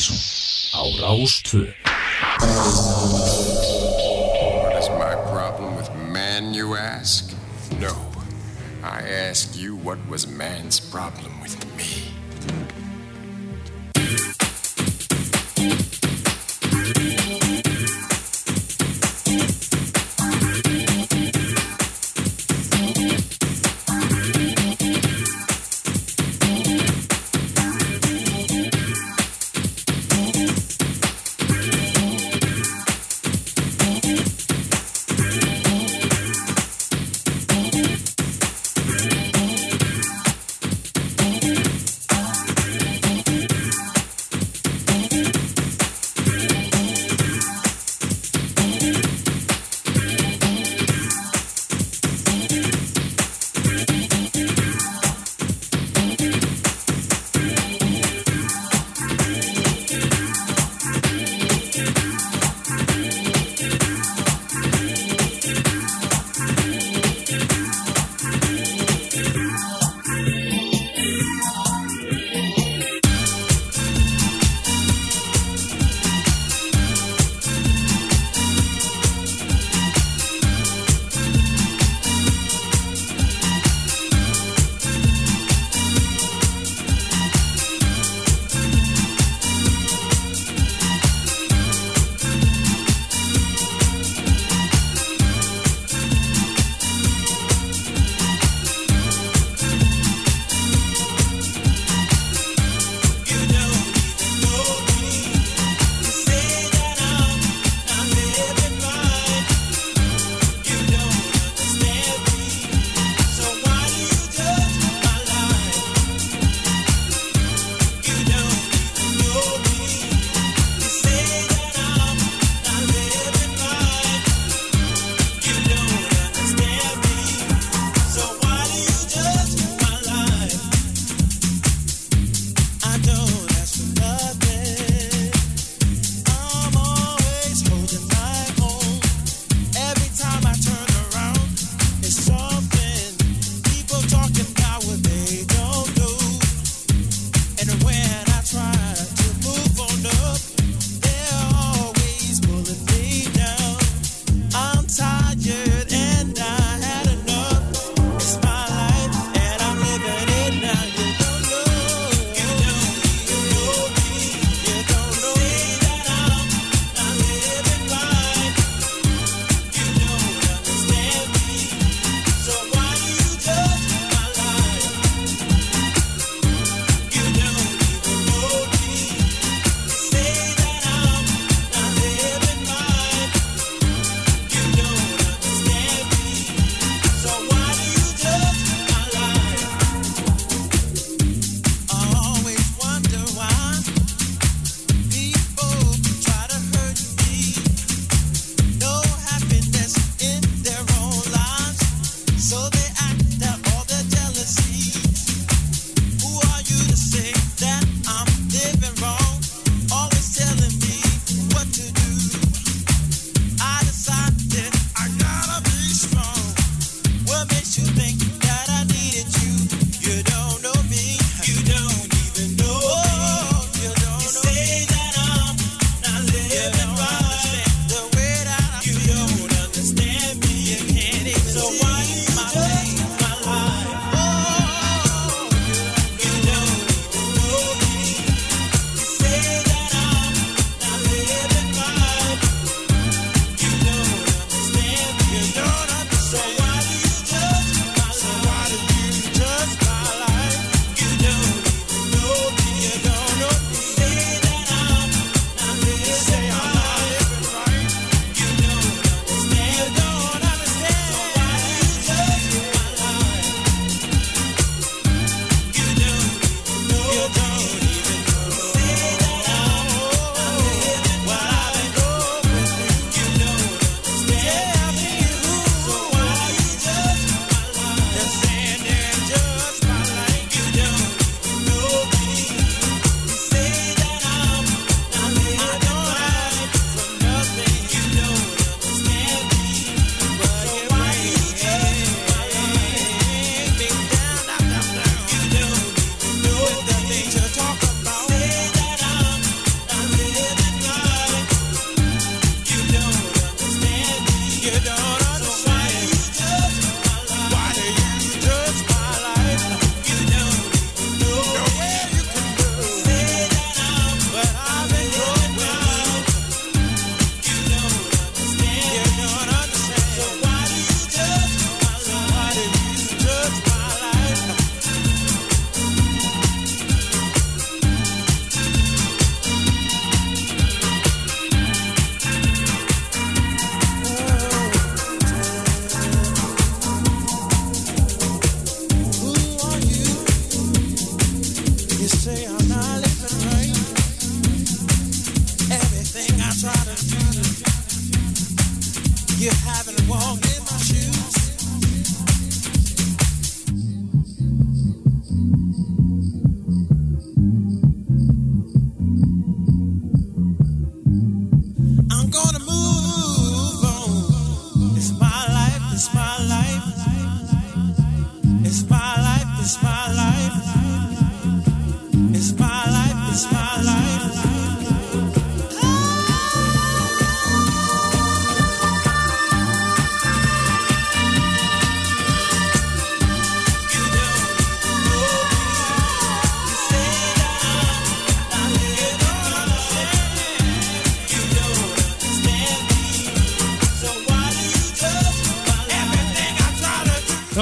Mattísson á Rástvö What is my problem with man, you ask? No. I ask you, what was man's problem with me?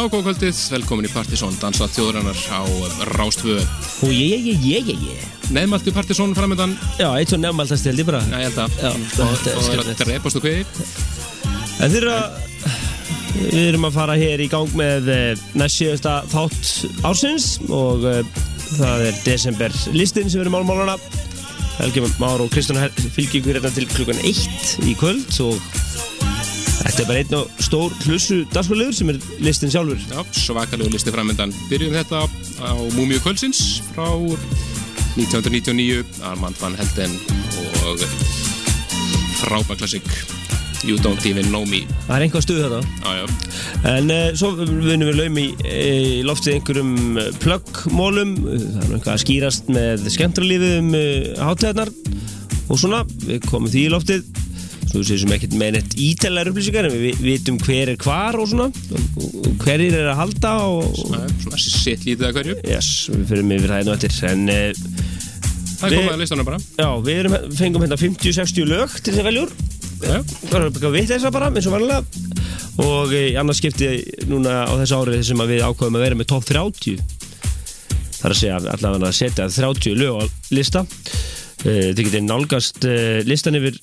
Já, góð kvöldið, velkomin í Partisón, dansa þjóðrannar á Rástvö. Og ég, ég, ég, ég, ég. Neðmalti Partisón framöndan, Já, eitt svo nefnmaldast held ég bara. já, ég held að, Já, og er og það er að drepastu kveðir. En þeir eru að, við erum að fara hér í gang með eh, næst síðasta þátt ársins og uh, það er desember listin sem við erum álmálana. Helgi Már og Kristján fylgir ykkur hérna til klukkan eitt í kvöld og þetta er bara einn og stór hlussu dagsfjölegur sem er listin sjálfur. Já, svakalegu listi framöndan. Byrjum þetta á Múmiu kvöldsins frá 1999, Armand van Helden og frábær klassik You Don't Even Know Me. Það er einhvað stuð þetta. Já, já, En uh, svo vinnum við laum í, í loftið einhverjum uh, plöggmólum, það er eitthvað að skýrast með skemmtralífið um uh, hátæðnar og svona, við komum því í loftið, svo við séum ekkert með neitt ítalar upplýsingar en við vi- vitum hver er hvar og svona, og, hverjir er að halda og, er svona sitt lítið að hverju. yes, við fyrir yfir það einu eftir, en uh, Það er komið að listanum bara. já, við erum, fengum hérna 50-60 lög til þess að veljur, það er eitthvað vitt þess að bara, eins og vanlega, og í annars skipti núna á þessu árið sem að við ákveðum að vera með top 30 þar að segja allavega að setja 30 lög á lista. Eh, þið getið nálgast eh, listan yfir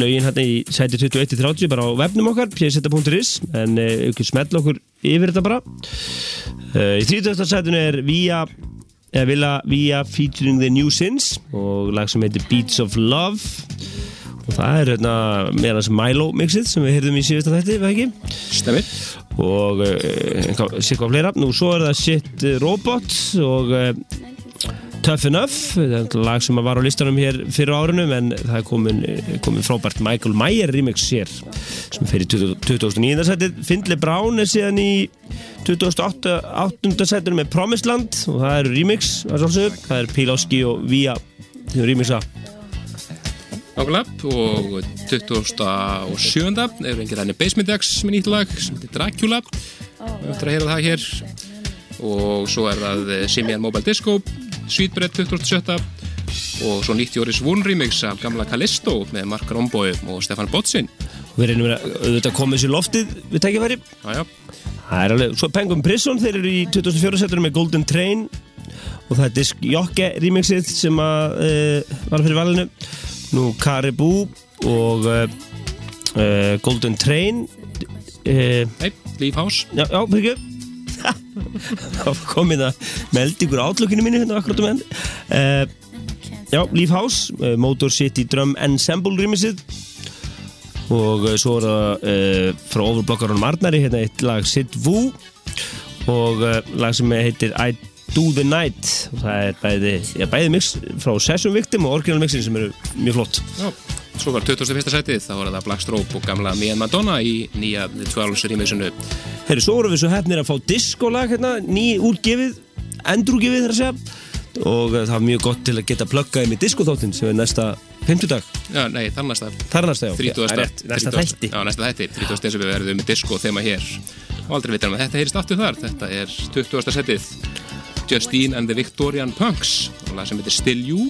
lögin hérna í sæti 21-30 bara á webnum okkar pjæsetta.is en eh, ykkur smell okkur yfir þetta bara Eh, í 30. sætinu er Via eða Villa Via featuring the New Sins og lag sem heitir Beats of Love og það er hérna meðan sem Milo mixið sem við heyrðum í síðasta þætti, veð ekki? stemmir. og uh, sér hvað fleira nú svo er það Shit Robot og uh, Tough Enough þetta lag sem var á listanum hér fyrir árunum en það er komin, komin frábært Michael Mayer remix hér sem 20 2009. setið Findle Brown er síðan í 2008. 8. setinu með Promised Land og það eru remix það er Piloski og Via sem remixa Nákvæmlega og 27. er engið þannig Basement X með nýtt lag sem heitir Dracula við ættum að heyra það hér og svo er það eh, Simian Mobile Disco Sweetbread 27. og svo 90 Óris Wun remix af gamla Callisto með Mark Romboy og Stefan Botsin við reynum að auðvitað komið sér loftið við tækifæri. Það er alveg, svo Penguin Prison, þeir eru í 2004 setur með Golden Train og það er Disk Jokke remixið sem að uh, var fyrir valinu. Nú Caribou og uh, Golden Train nei, Leaf House. já, já, fyrir þá komið það meld ykkur átlökinu mínu hérna akkurat um enn. Uh, já, Leaf House uh, Motor City Drum Ensemble remixið. Og uh, svo er það frá overblokkarunum Arnari hérna eitt lag Sid Wu og lag sem heitir I Do The Night. Og það er bæði, ja, bæði mix frá Session Victim og Original Mixin sem eru mjög flott. Já, svo var 21. sætið þá var það Black Strobe og gamla and Madonna í nýja The Twirls remixinu Herri, svo vorum við svo hefnir að fá diskolag hérna, ný útgefið, endrúgefið þar að segja og uh, það var mjög gott til að geta pluggað í diskoþáttin sem er næsta 50 dag, Já, nei, þannig að það er næsta já, 30. Það er rétt, næsta 30. þætti Já, næsta þætti, 30. desember verðum við disco þema hér og aldrei vitum að þetta heyrist aftur þar þetta er 20. setið Justine and the Victorian Punks og lag sem heitir Still You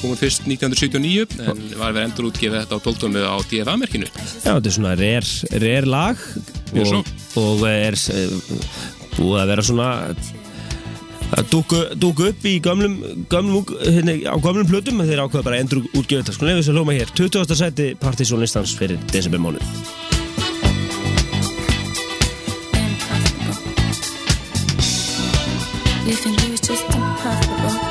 komum fyrst 1979 en var verið endur útgefið þetta á 12. á DFA-merkinu Já, þetta er svona rare, rare lag og, og er búið að vera svona að dúku, dúku upp í gömlum, gömlum hérna, á gömlum plötum þeir ákveða bara endur útgefið þetta sko nefnir þess að hlóma hér 20. sæti partysónlistans fyrir desember mánuð Leaving you is just impossible.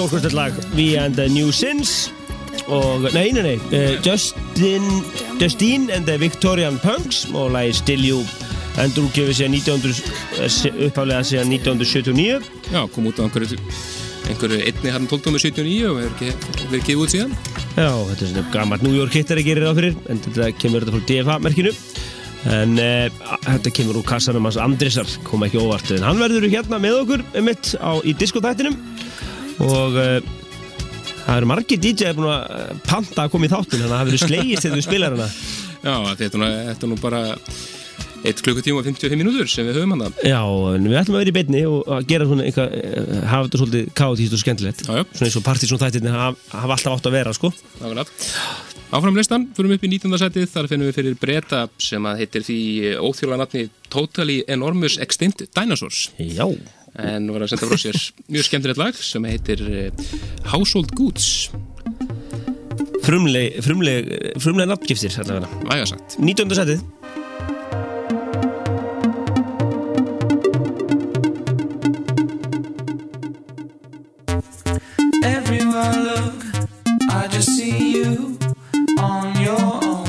Stórkvæmstætt lag We and the New Sins og, nei, nei, nei uh, Justin, Justine and the Victorian Punks og lagi Still You endur útgefið síðan 1900 eh, uppaflega síðan 1979 Já, kom út á einhverju, einhverju einni hann 12. 79 og verið gefið út síðan. Já, þetta er svona gammalt New York hittari gerir það fyrir en þetta kemur þetta frá DFA-merkinu en uh, þetta kemur úr kassanum hans Andrisar, kom ekki óvart en hann verður hérna með okkur mitt á, í diskotættinum og uh, það eru margir DJ búin að eh, panta að koma í þáttin þannig að það verður slegist þegar við spilar hana Já, þetta er nú, þetta er nú bara 1 klukkutíma og 55 mínútur sem við höfum hann að. Já, við ætlum að vera í beinni og að gera svona eitthvað, eh, hafa þetta svolítið kátíst og skemmtilegt Já, já. svona eins og partysón þættirni hafa, hafa alltaf átt að vera sko Nákvæmlega. Áfram listan, fyrir upp í 19. setið, þar finnum við fyrir breyta sem að heitir því óþjóla nafni Totally Enormous Extinct Dinosaurs. Já, En var að senda frá sér mjög skemmtilegt lag sem heitir eh, Household Goods, frumleg, frumleg, frumleg nafngiftir væga sagt. 19. setið Everywhere I look, I just see you on your own.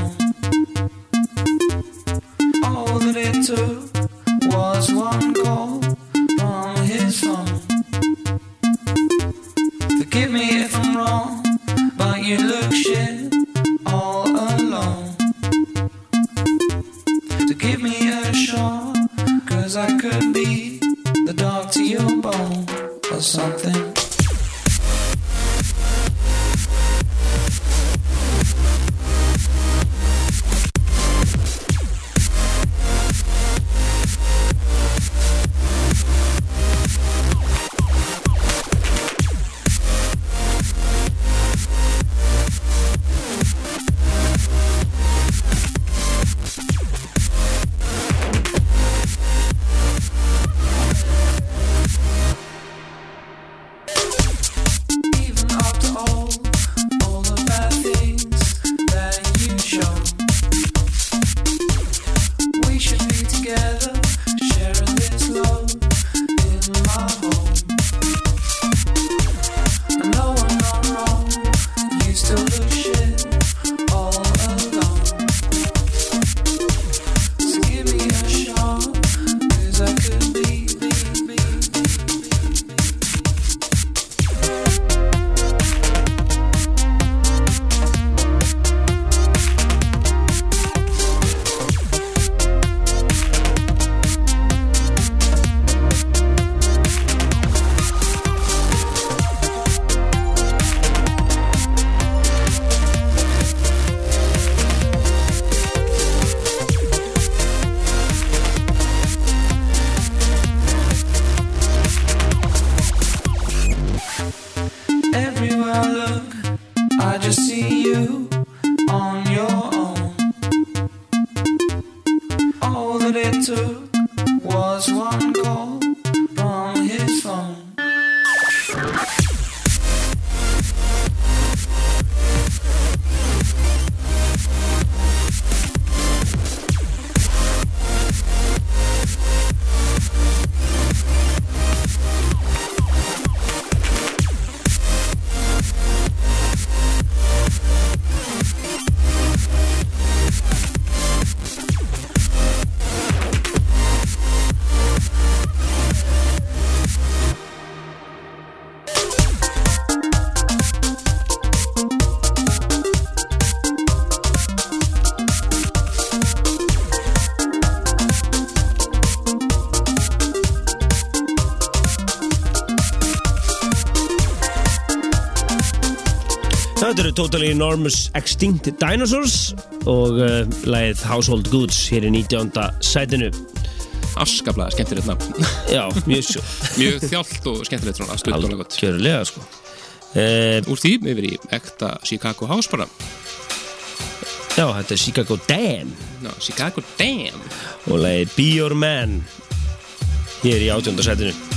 All that it took was one call Forgive me if I'm wrong, but you look shit all alone. To give me a shot, cause I could be the dog to your bone or something. Enormous Extinct Dinosaurs og uh, lagið Household Goods hér í 19. sætinu Afskaplega skemmtilegt nafn. Já, mjög svo mjög þjált og skemmtilegt svona, og gott. Algjörlega sko uh, Úr því yfir í ekta Chicago House bara. Já, þetta er Chicago Dam No, Chicago Damn. og lagið Be Your Man hér í 18. sætinu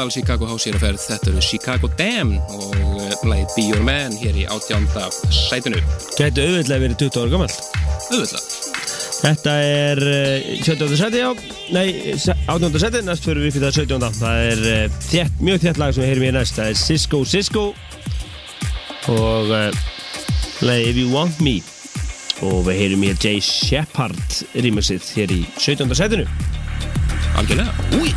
meðal Chicago House hér að ferð þetta eru Chicago Dam og lagið Be Your Man hér í átjánda sætinu Gæti auðvitað verið 20 ára gammal auðvitað Þetta er uh, 17. seti á Nei, se- 18. seti, næst fyrir við fyrir það 17. Það er uh, þétt, mjög þétt lag sem við heyrum í næst Það er Cisco Cisco og uh, lagið If You Want Me og við heyrum hér Jay Shepard remixið hér í 17. setinu algjörlega Úi.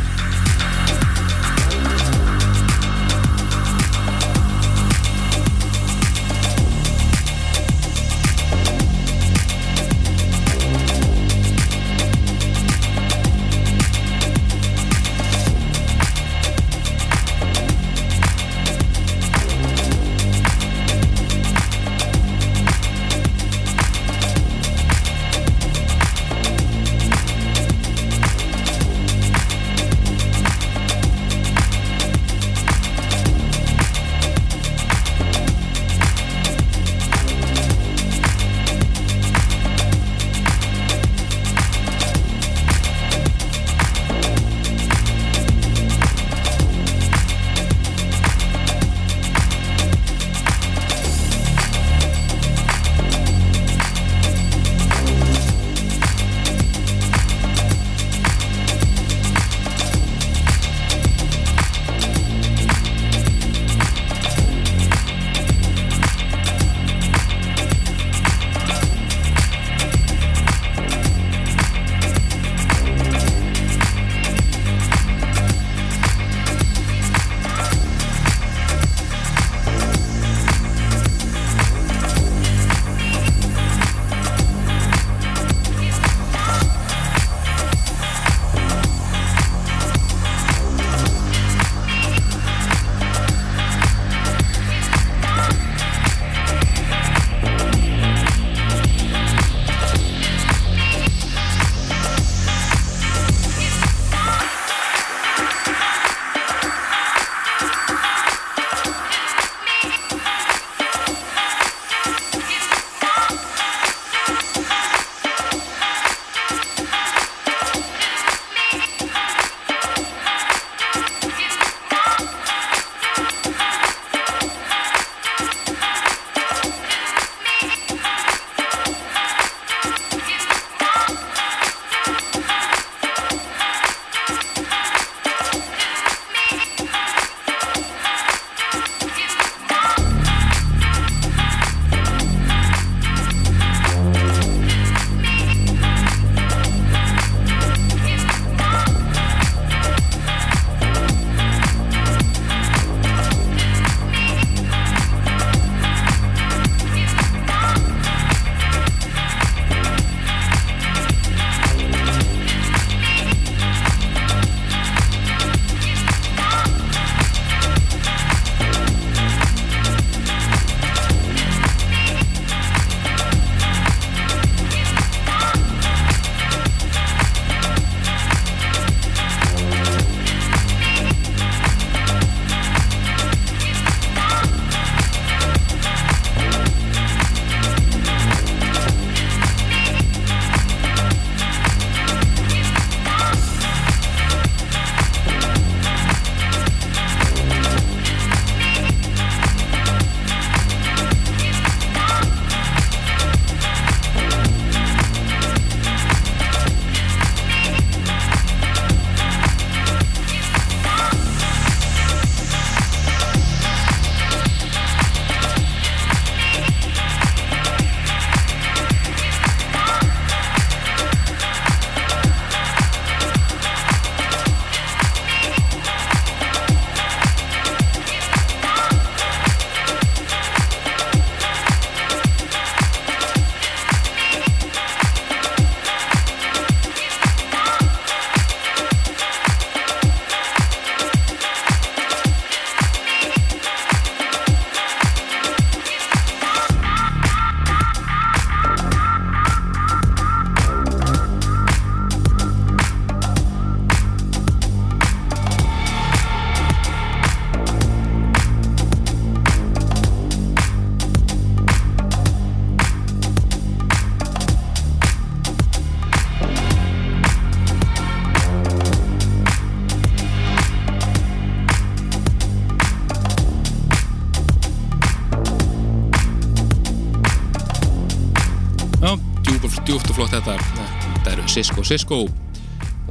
Cisco Cisco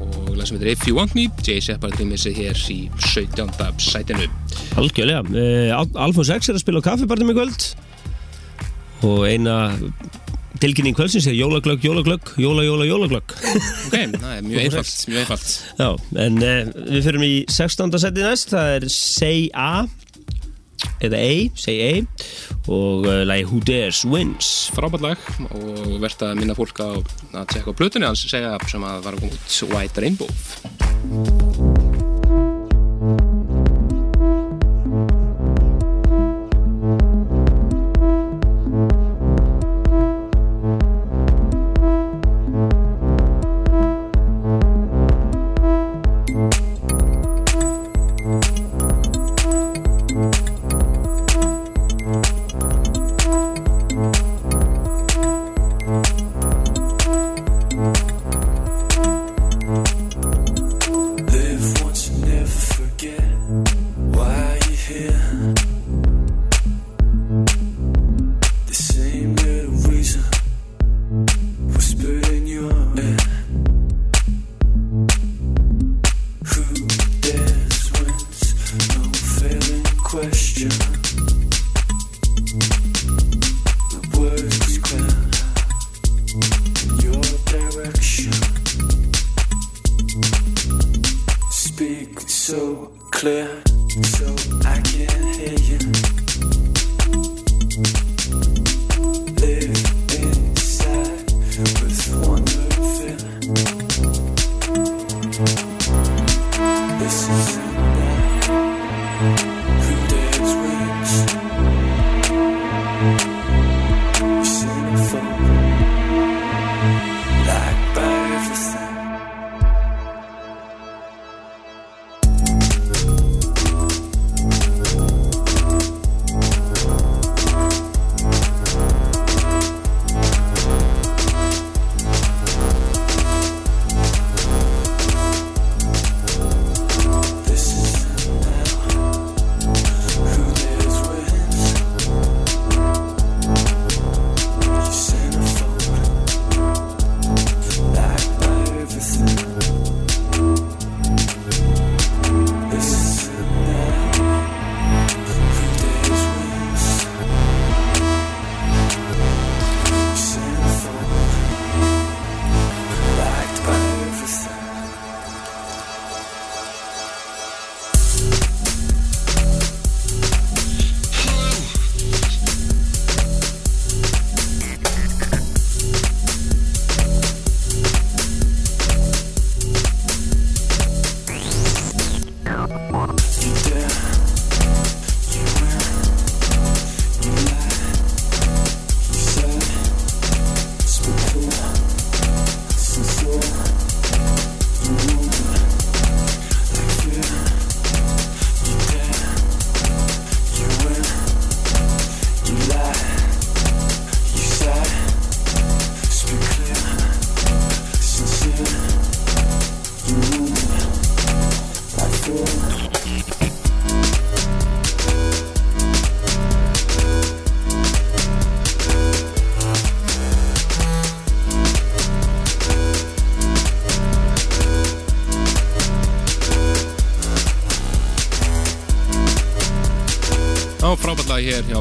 og lag sem heitir If You Want Me Jay Shepard rýmisið hér í 17. sætinu Algjörlega. Uh, Alfons X er að spila á kaffibarnum í kvöld og eina tilkynning kvöldsins er jólaglögg, jólaglögg, jóla, jóla, jólaglögg. ok, það er mjög einfalt, mjög einfalt Já, en uh, við fyrum í 16. seti næst, það er Say A eða A, Say A og uh, lagi Who Dares Wins. Frábært lag og verðt að minna fólk á að tjekka á plötunni hans segja sem að var að koma út White Rainbow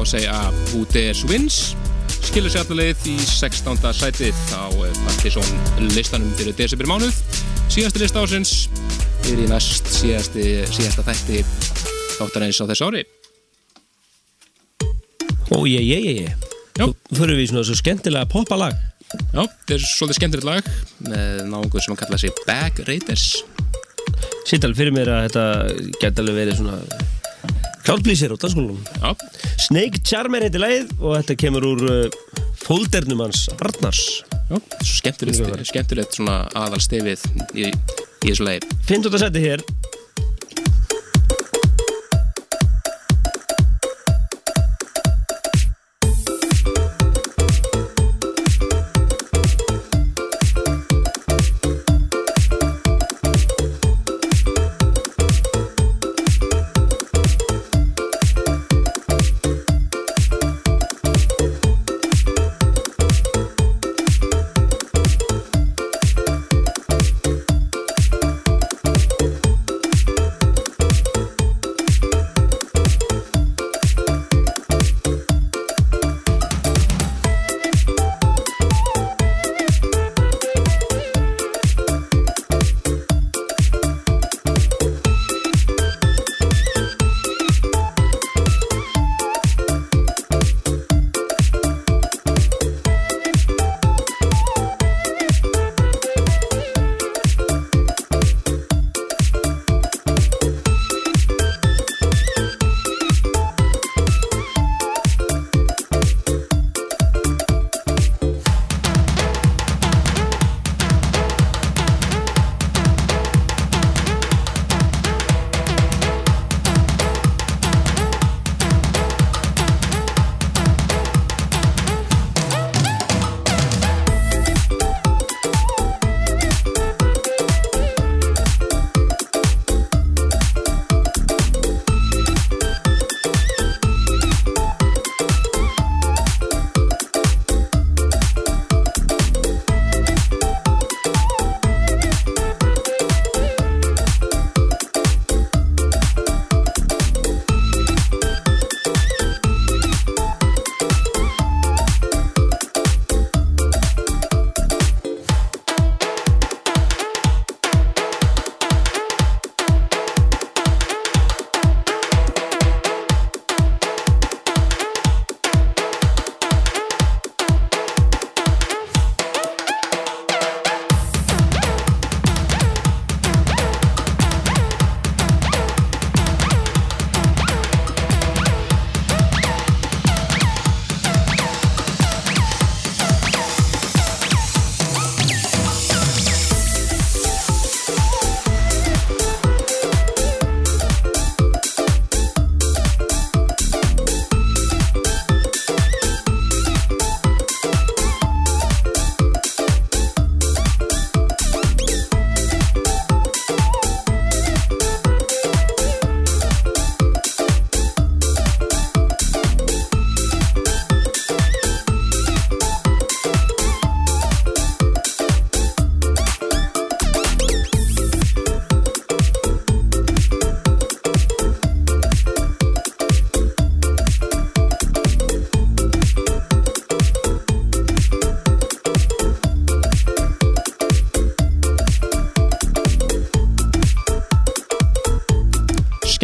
hjá segja Who Dares Wins skilur sér allavegið í 16. sætið á Partiðsson listanum fyrir desibir mánuð síðasti list ásins er í næst síðasti, síðasta þætti þáttarins á þessu ári. Ó, ég, ég, ég. Þú fyrir við svona svo skemmtilega poppalag Já, þetta er svolítið skemmtilegt lag með náungur sem að kalla sig Bag Raiders. Sitt alveg fyrir mér að þetta geti alveg verið svona Klállblísir á dansskólum Já, Snake Charmer heitir lagið og þetta kemur úr uh, fóldernum hans Arnars. Skemmtilegt, skemmtilegt svona aðalstefið í, í þessu lagi. 15. seti hér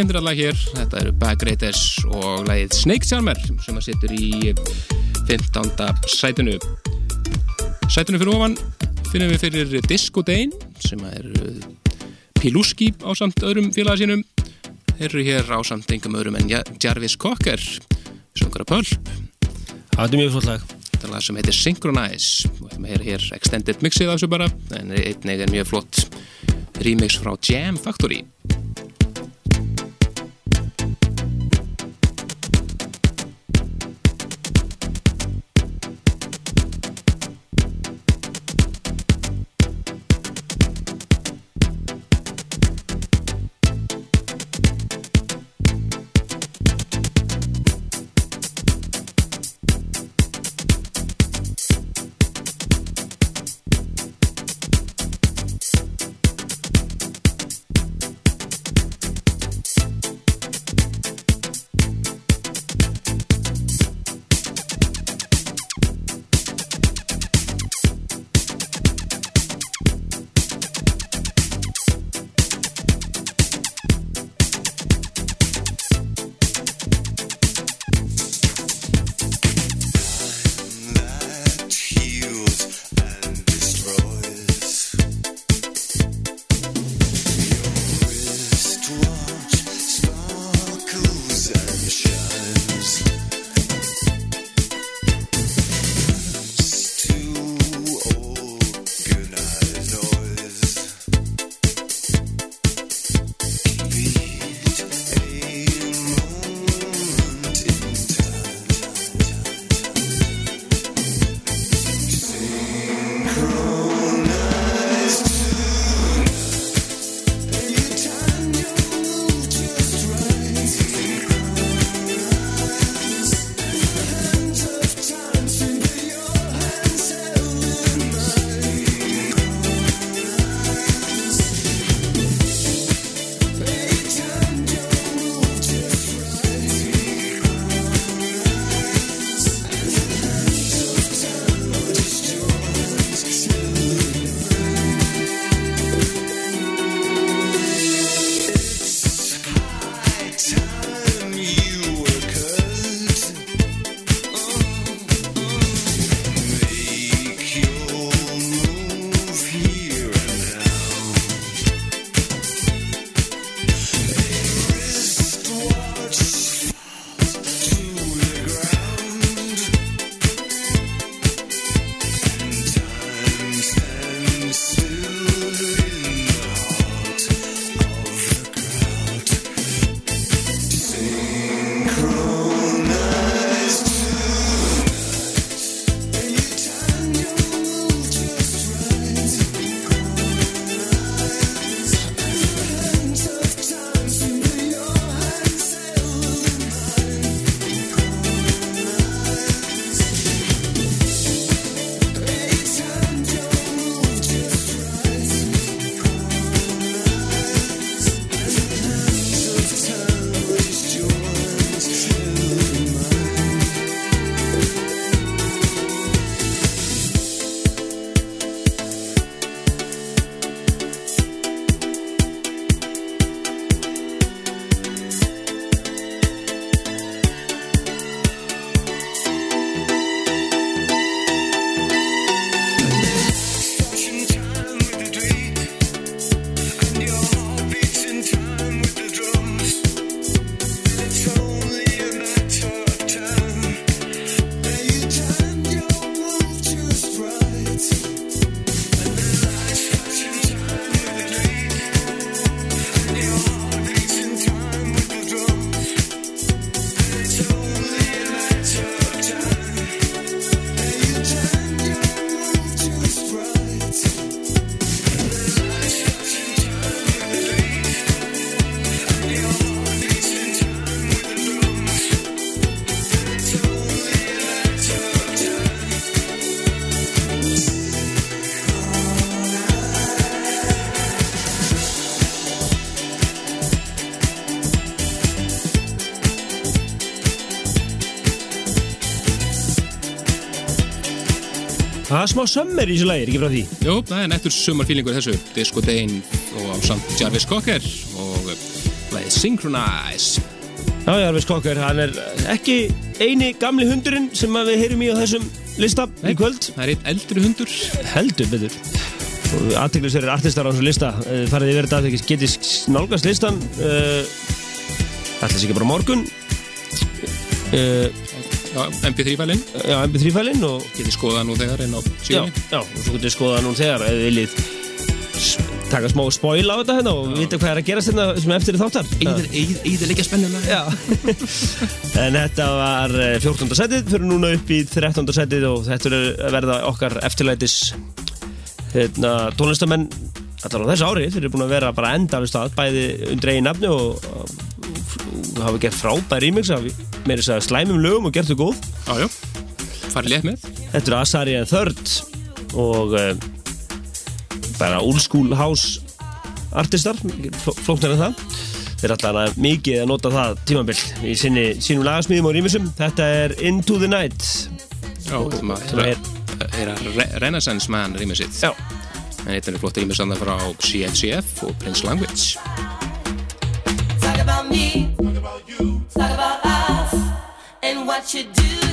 skemmtir lag hér, þetta eru Bag Raiders og lagið Snake Charmer sem að setur í 15. sætinu. Sætinu fyrir ofan finnum við fyrir Disco Dane sem er Piluski á samt öðrum félaga sínum. Þeir eru hér á samt engum öðrum en Ja- Jarvis Cocker söngur að pölp Það er mjög flott þetta er lag sem heitir Synchronize. Og að heyra hér extended mixið af þessu bara en einnig er mjög flott remix frá Jam Factory Það er smá sömmer í þessu lagi, er ekki frá því? Jú, það er nettur sumarfílingur þessu. Disco Dane og samt Jarvis Cocker og Lagið Synchronize. Já, Jarvis Kokker, hann er ekki eini gamli hundurinn sem við heyrum í á þessum lista í kvöld. Það er eitt eldri hundur. Heldur betur. Aðteglisverðir artistar á þessu lista uh, farið yfir þetta þegar getið nálgast listan uh, ætla sér ekki bara morgun. Uh, Já, MP3-fælinn já, MP3-fælinn og Getið skoðað nú þegar inn á síðan já, og svo getið skoða nú þegar ef þið viljið taka smá spoil á þetta hérna og vita hvað er að gerast hérna sem eftir í þáttar Íðir leikja spennuna. Já. En þetta var eh, 14. setið fyrir núna upp í 13. setið og þetta er að verða okkar eftirlætis hérna, tónlistamenn allar á þessu ári, þeir eru búin að vera bara enda alveg stað, bæði undir eigin og, og hafa gert frábær remix af meira þess að slæmum lögum og gert þau góð. Já, já. Farið létt með. Þetta eru Asari and Third og uh, bara old school house artistar, fló- flóknar en það. Þeir er alltaf mikið að nota það tímabill í sinni, sínum lagasmíðum og rýmisum þetta er Into the Night. Já, þetta sem maður er- er að Re- Renaissance Man rýmið sitt Já. En þetta er flott rýmið sann frá CNCF og Prince Language Talk about me. Talk about us. And what you do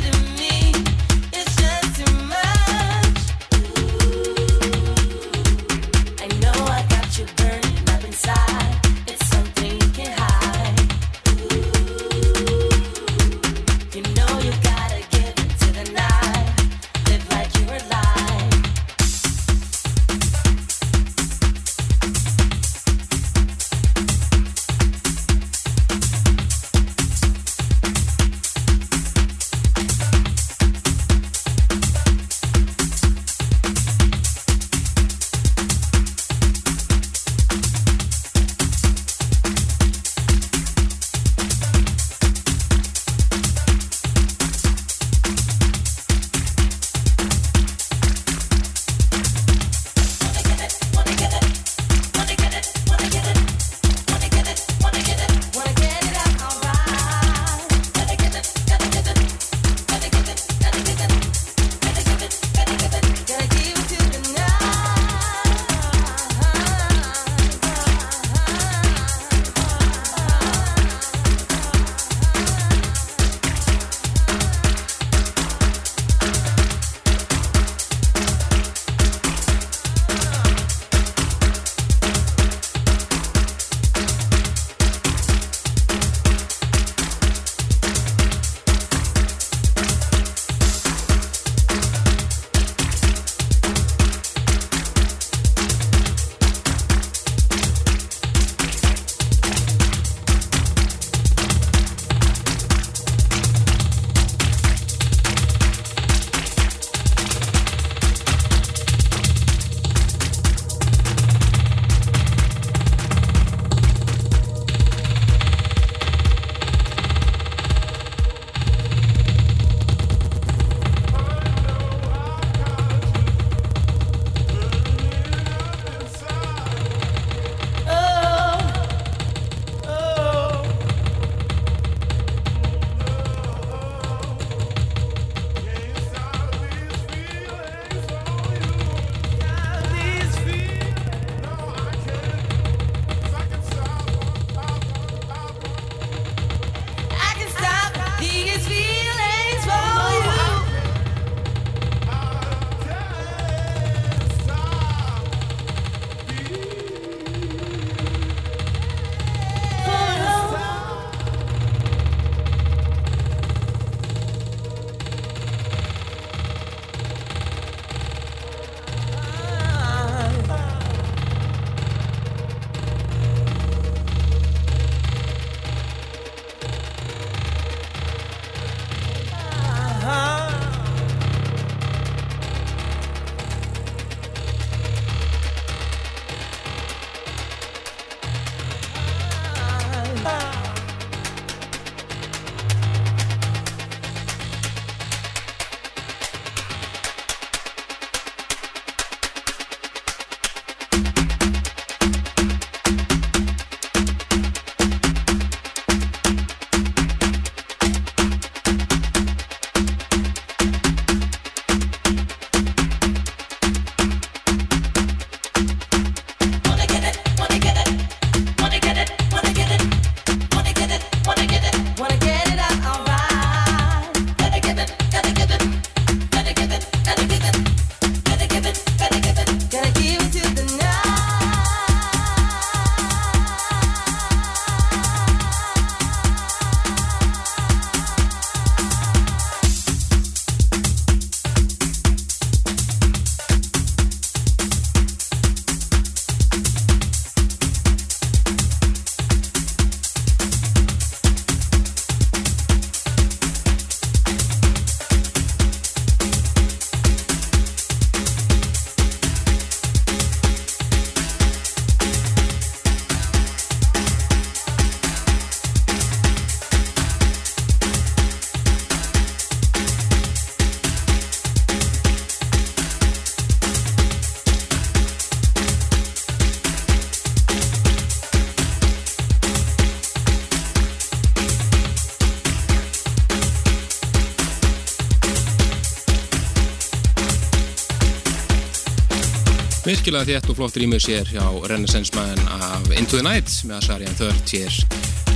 Virkilega þétt og flott rýmur sér hjá Renaissance Man af Into the Night með Asarian Third hér.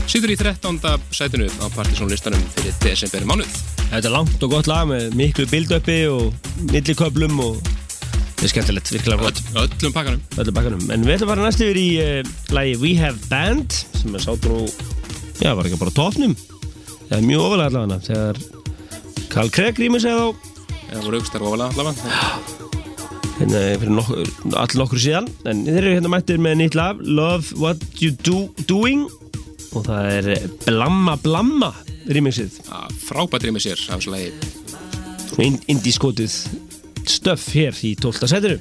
Sýtur í 13. sætinu á partysónlistanum fyrir desember mánuð. Þetta er langt og gott lag með miklu bildöppi og milliköplum og þetta er skemmtilegt, virkilega flott. Öll, öllum pakkanum. öllu bakkanum en við ætlum að fara næst yfir í uh, lagi We Have Band sem er sátt nú já, var ekki bara á topnum það er mjög ofalega allavega þegar Carl Craig rýmur sig þá Það voru aukstar ofalega allavega. Hérna fyrir nokkur, all nokkur síðan. En þeir eru hérna mættir með nýtt lag Love What You Do Doing. Og það er Blamma Blamma rýmingsið frábært rýmur sér af þessu lagi. Og indie skotið stöff hér í 12. setinu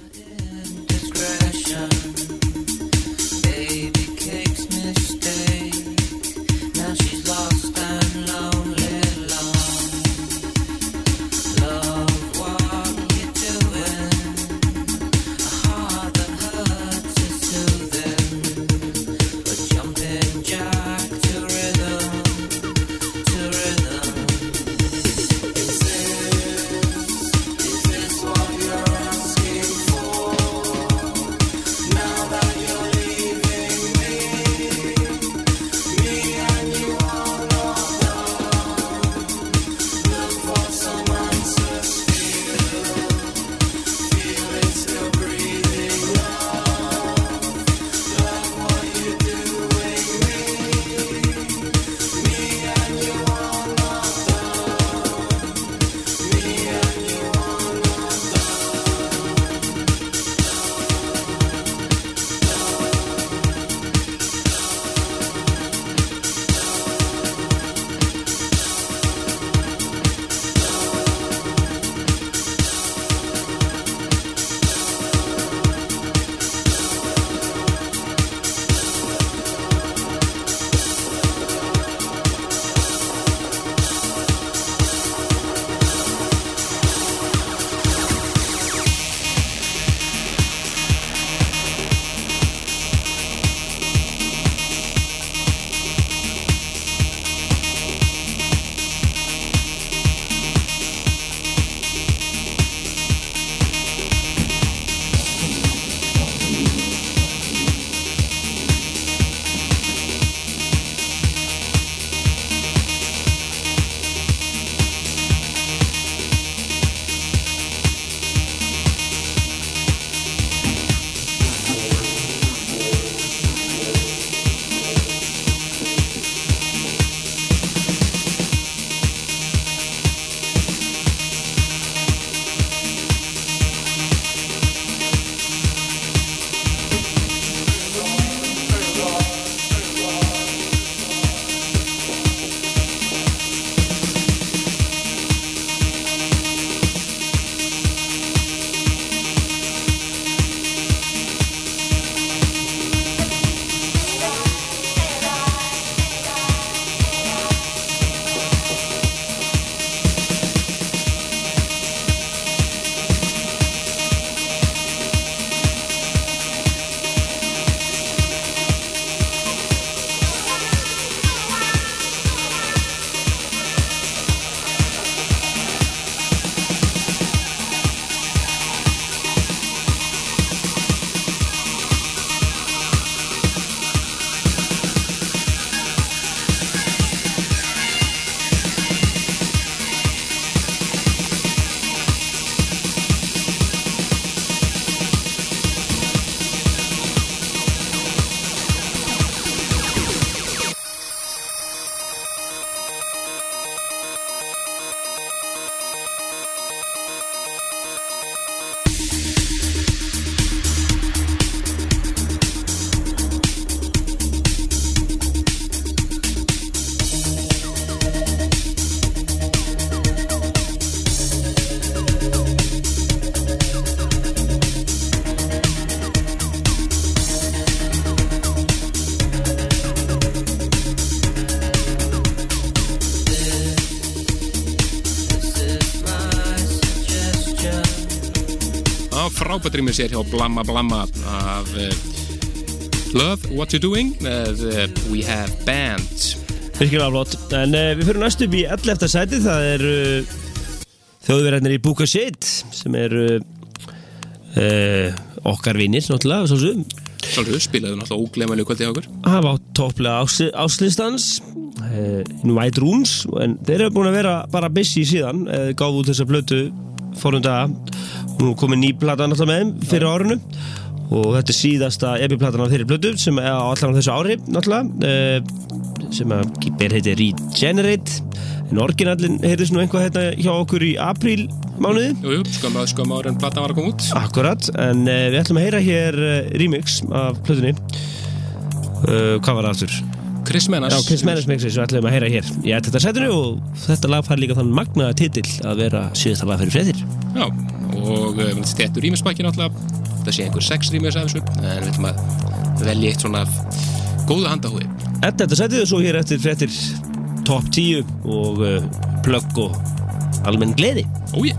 frábært rýmur sér hjá Blamma Blamma af uh, Love What You Doing með uh, We Have Band. Virkilega flott. En uh, við fyrir næstu upp í 11. sæti Það er þjóðverðarnir í Búka Shade sem er okkar vinnir náttúrulega, svo sem. Sjálfur spilaðu náttúrulega óglemalega kvöldi á okkur. Hafa á topplega ás- áslistans eh, in White Rooms en þeir eru búin að vera bara busy síðan eh, gáðu út þessa blötu fórum daga nú komið ný plata náttúrulega með þeim fyrir árinu. Og þetta er síðasta epi-platan af þeirri blötu sem er á allan þessu ári náttúrulega eh, sem að ber heiti Regenerate. En orginallin heyrðist nú einhvað hérna hjá okkur í apríl mánuði. Jú, jú, skömm að skömm ára en platan var að koma út. Akkurat, en uh, við ætlum að heyra hér uh, remix af plötunni. Uh, Hvað var það aftur? Chris Menas Já, Chris Menes mixi sem við ætlum að heyra hér Ég ætti þetta setinu og þetta lag fær líka þann magnaða titill að vera síðasta lag fyrir fréttir. Já, og uh, þetta rýmisbakki náttúrulega. Það sé einhver sex rýmis af þessu en við ætlum að velja eitt svona góða handahúi Þetta þetta setið og svo hér eftir fréttir top 10 og uh, plögg og almenn gleði. Ói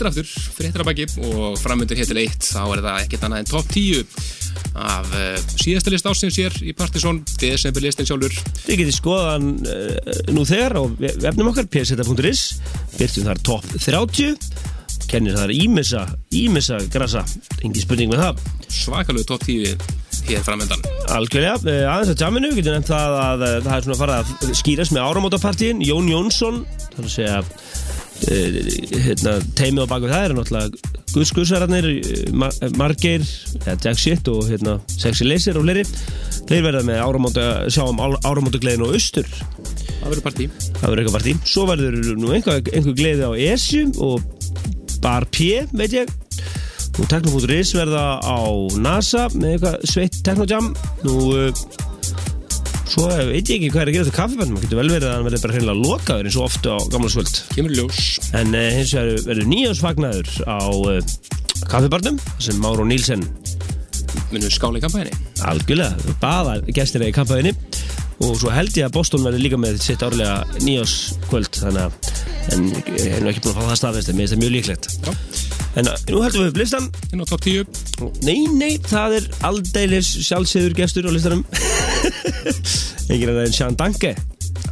mættir aftur, fréttir að baki og framöndir hér til eitt, þá er það ekkert annað en top 10 af uh, síðasta list ásins hér í Partisón, desember listin sjálfur. Þið getið skoðan uh, nú þegar á vefnum okkar pseta.is byrjum þar top 30 kennir þar ímissa ímissa grasa, engi spurning með það Svakalegu top 10 hér framöndan. Algjörlega, uh, aðeins að jamminu getur nefnt það að það er svona farið að skýrast með áramótapartíin, Jón Jónsson þannig að segja hérna, teimið á baku það er náttúrulega guðskuðsararnir ma Margeir, eða Jack Shit og hérna, Sexy Laser og fleiri. Þeir verða með áramóta, sjáum áramótagleðin og austur. Það verður partí. það verður eitthvað partí. Svo verður nú einhver, einhver gleði á ESU og Bar P veit ég. Og Techno.is verða á NASA með eitthvað sveitt Technojam. Nú svo veit ég ekki hvað er að gera þetta kaffiband maður getur vel verið að hann verður bara hreinlega lokaður eins og ofta á gamla svöld Kemur ljós. en uh, hins vegar verður nýjánsfagnaður á uh, kaffibarnum sem Máru Nílsen Minnum skála í kampæni. algjörlega baða gestir í kampaðinni og svo held ég að Boston verður líka með sitt árlega nýjáskvöld þannig að en ég hef ekki búin að fá það staðfest en mér finnst það mjög líklegt Já. en nú heldum við upp listan Inn á top 10. nei, nei, það er aldeilis sjálfsöður gestur á listanum að það er Sean Danke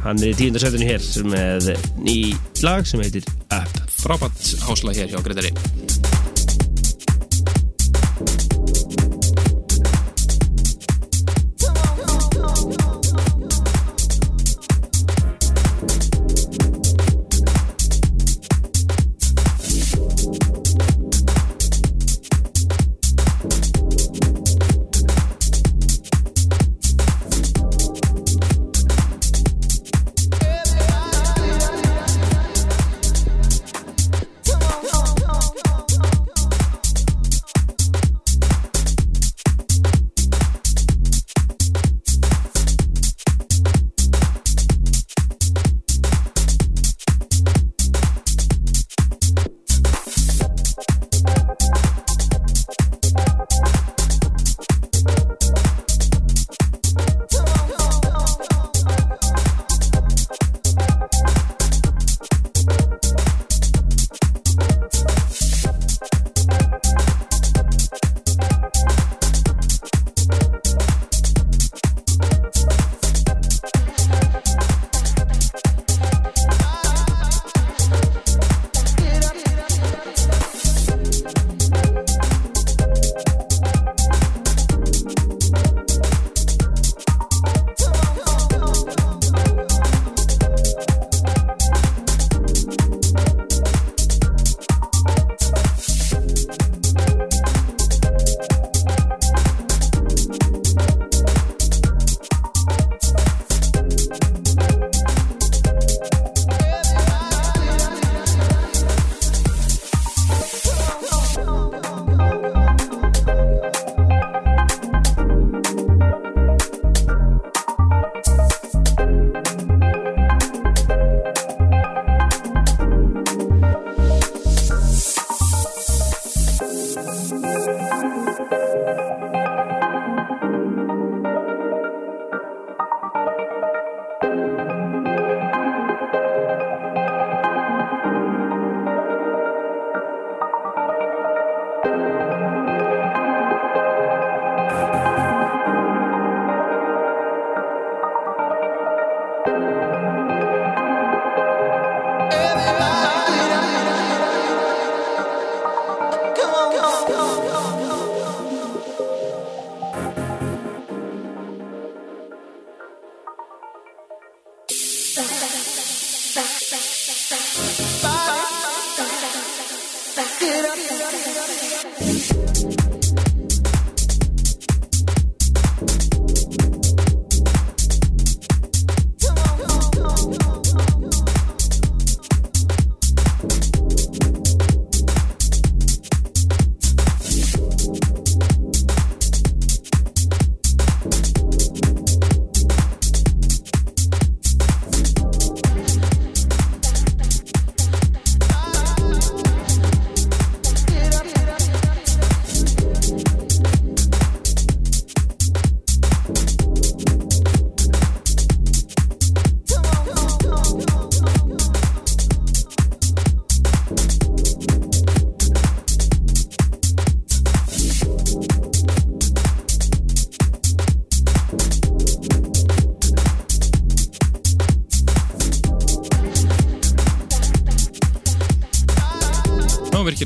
hann er í tíundarsætunni hér með ný lag sem heitir Up Frábært hásla hér hjá Gretari.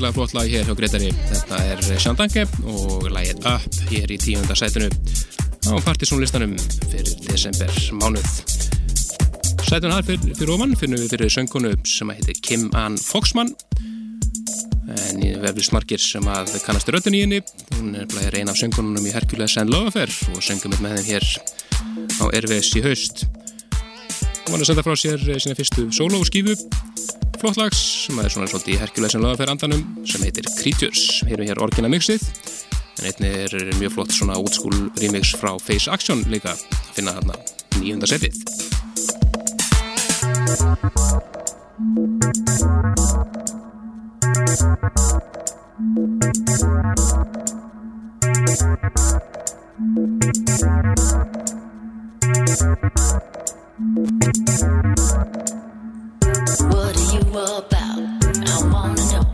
Virkilega flott lag hér hjá Gretari. Þetta er Sjandange og lagið Up hér í tíunda sætinu. Á partysónlistanum fyrir desember mánuð. Sætun hann fyrir, fyrir ofan finnum við fyrir söngkonu sem heitir Kim Ann Foxman. En í veflist margir sem að kannast röddun í henni. Hún er bara eina af söngkonunum í Hercules and Love Affair og söngum með þeim hér á Erfis í haust. Hún var að senda frá sér eh, sína fyrstu solo skífu flott lags sem er svona svolítið and Love Affair andanum sem heitir Creatures. Hér hér orginal mixið en einnig er mjög flott svona school remix frá Face Action líka að finna þarna nýjunda setið What are you about? I wanna know.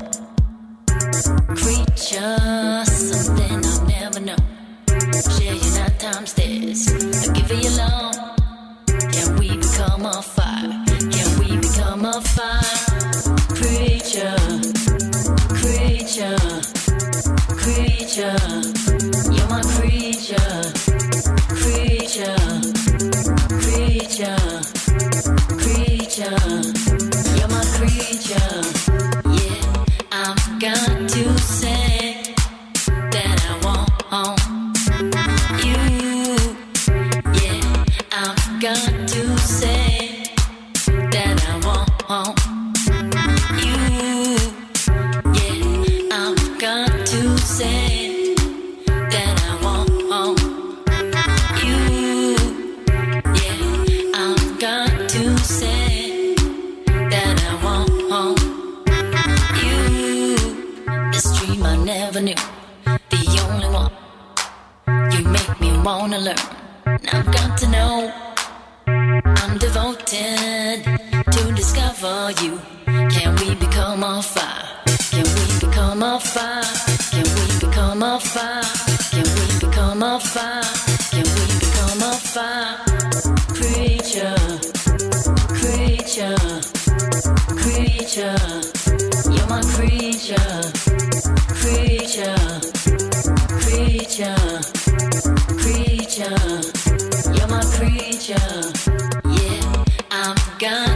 Creature, something I've never known. Share. I give you. Can we become a fire? Can we become a fire? Creature, creature, creature. Me wanna learn. I've got to know. I'm devoted to discover you. Can we become a fire? Can we become a fire? Can we become a fire? Can we become a fire? Can we become a fire? Creature, creature, creature. You're my creature, creature, creature, creature. You're my creature. Yeah, I'm got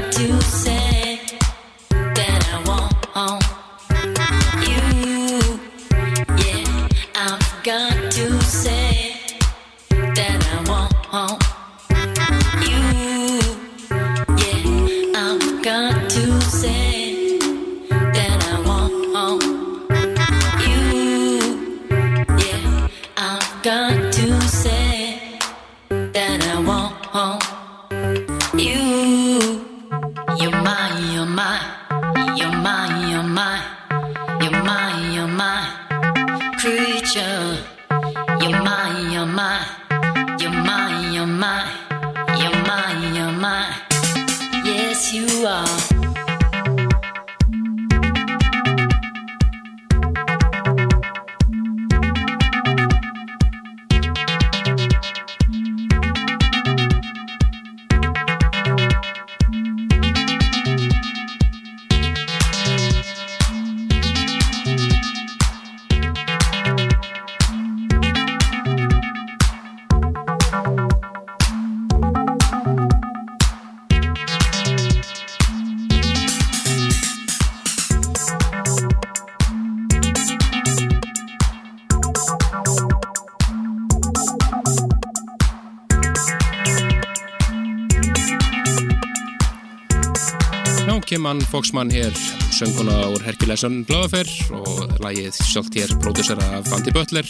Ann Foxman hér, sönguna úr Herculesan Blöðafer og lagið sjálft hér pródusera af Andy Butler,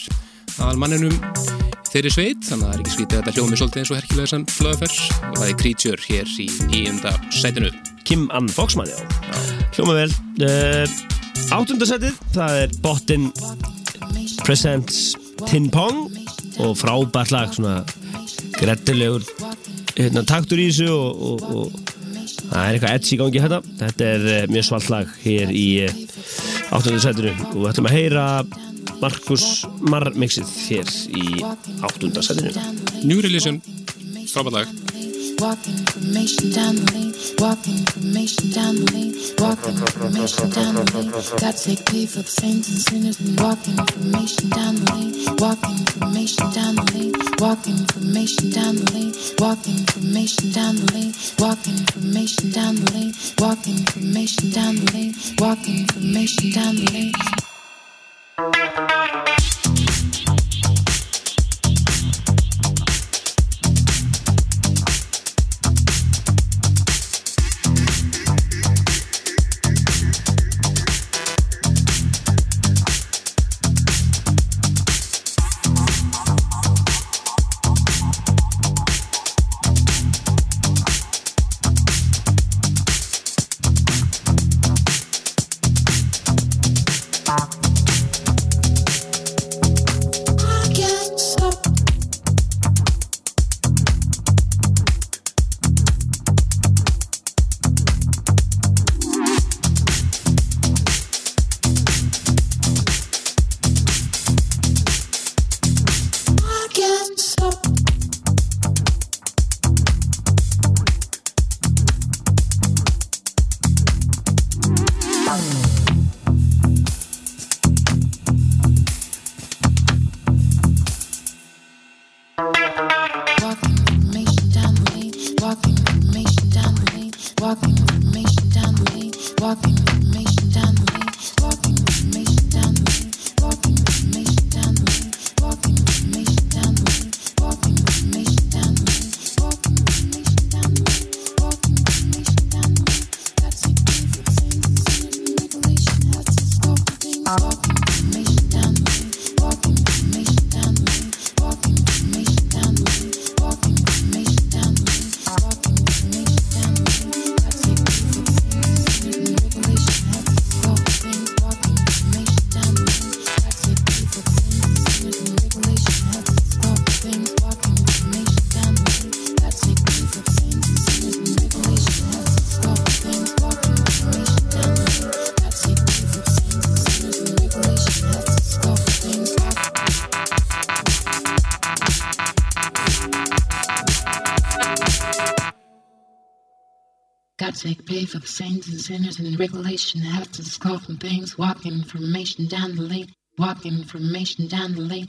aðal manninum þeirri sveit, þannig að það er ekki skvítið að þetta hljómi svolítið eins og Herculesan Blöðafer og það er Creature hér í nýjunda sætinu. Kim Ann Foxman, já. Hljóma vel. Uh, Áttundasætið, það er Bottin Presents Tin Pong og frábært lag, svona grettilegur hérna, taktur í þessu og, og, og það er eitthvað edge í gangi hérna. Þetta er uh, mjög svalt lag hér í uh, áttundasætinu og við ætlum að heyra Markus Marr mixið hér í áttundasætinu. New Religion, frábært lag. Walking information down the lane, walking information down the lane, walking information down the lane. God take pay for the saints and sinners and walking information down the lane, walking information down the lane, walking information down the lane, walking information down the lane, walking information down the lane, walking information down the lane, walking information down the lane. of saints and sinners and regulation have to call from things. Walking information down the lane. Walking information down the lane.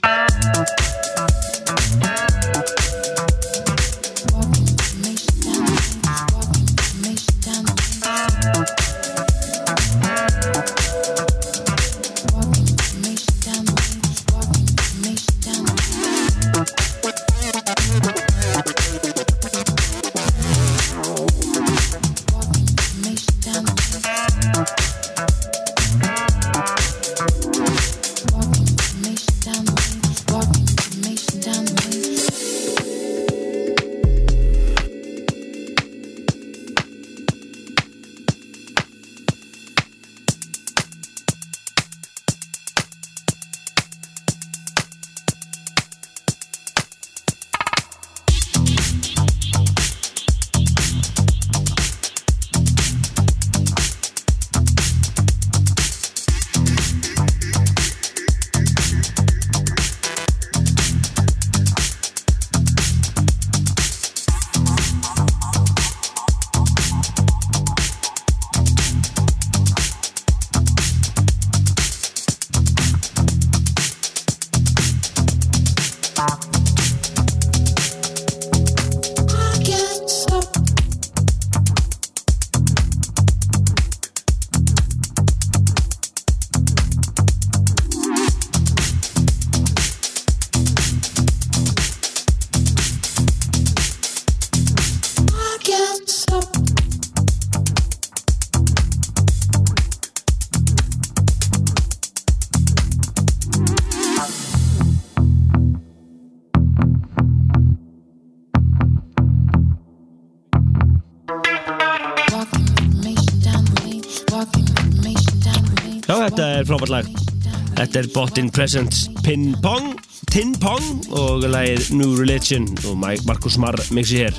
Þetta er Bottin Presents Pin Pong, Tin Pong og lagið New Religion og Markus Marr mixi hér.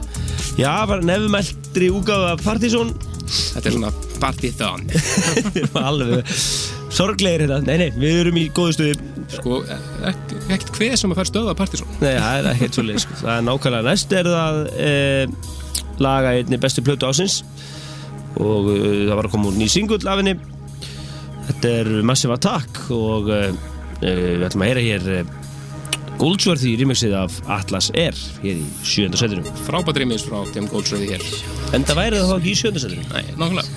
Já, var nefnmæltri úgáða af Partizón. Þetta er svona partython alveg sorglegir hérna. Nei, nei, við erum í góðu stuði. Sko, ek- ekkert hver sem að fara stöða partython Nei, það er ekkert svolítið, sko. Það er nákvæmlega næst er það e, laga einni bestu plötu ásins og uh, það var að koma úr ný singull af henni þetta er Massive Attack og uh, við ætlum að heyra hér uh, Goldsworthy remixið af Atlas Air hér í sjönda setinu Frábært rýmis frá Tim Goldsworthy hér. en það væri það þá ekki í sjönda setinu Nei, nákvæmlega.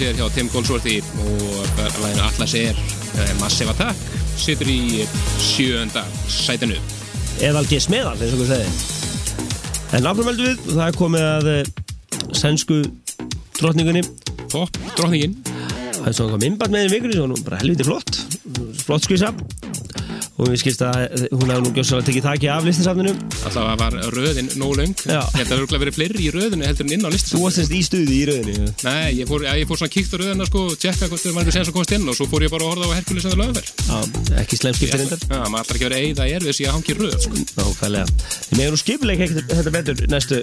Er hjá Tim Goldsworthy og læginu Atlas er eh, Massive Attack situr í sjönda sætinu. Eðal G. Smeðal, eins og við segi En áfram heldum við, það er komið að eh, sænsku drottningunni. Topp, drottningin. Það er svona minnbart með í vikunni bara helviti flott. Flott skvísa og við skilst að hún hefði nú gjóðslega tekið þakki af listasafninu. Alltaf var röðin nóg. Ég að það verður verið fleiri í röðinu heldur en inn á listan Þú varst þess í stuði í rauninni Nei, ég fór, ég fór svona kíkt á röðina sko og tjekka hvort það var einhver að komast inn og svo fór ég bara að horfa á Herkules en það lögumferð Já, ekki slem skiptir reyndar. Já, maður ætlar ekki að vera eigða í erfis að hangi röð sko. Nákvæmlega. Við megum nú ekkert þetta betur næstu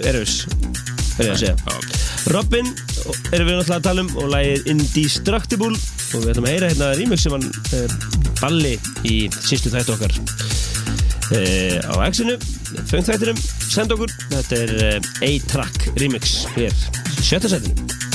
og við ætlum að heyra hérna remix sem hann uh, balli í sístu þættu okkar uh, á X-inu fengþættinum, senda okkur. Þetta er uh, A-Track remix hér, sjötta sætinu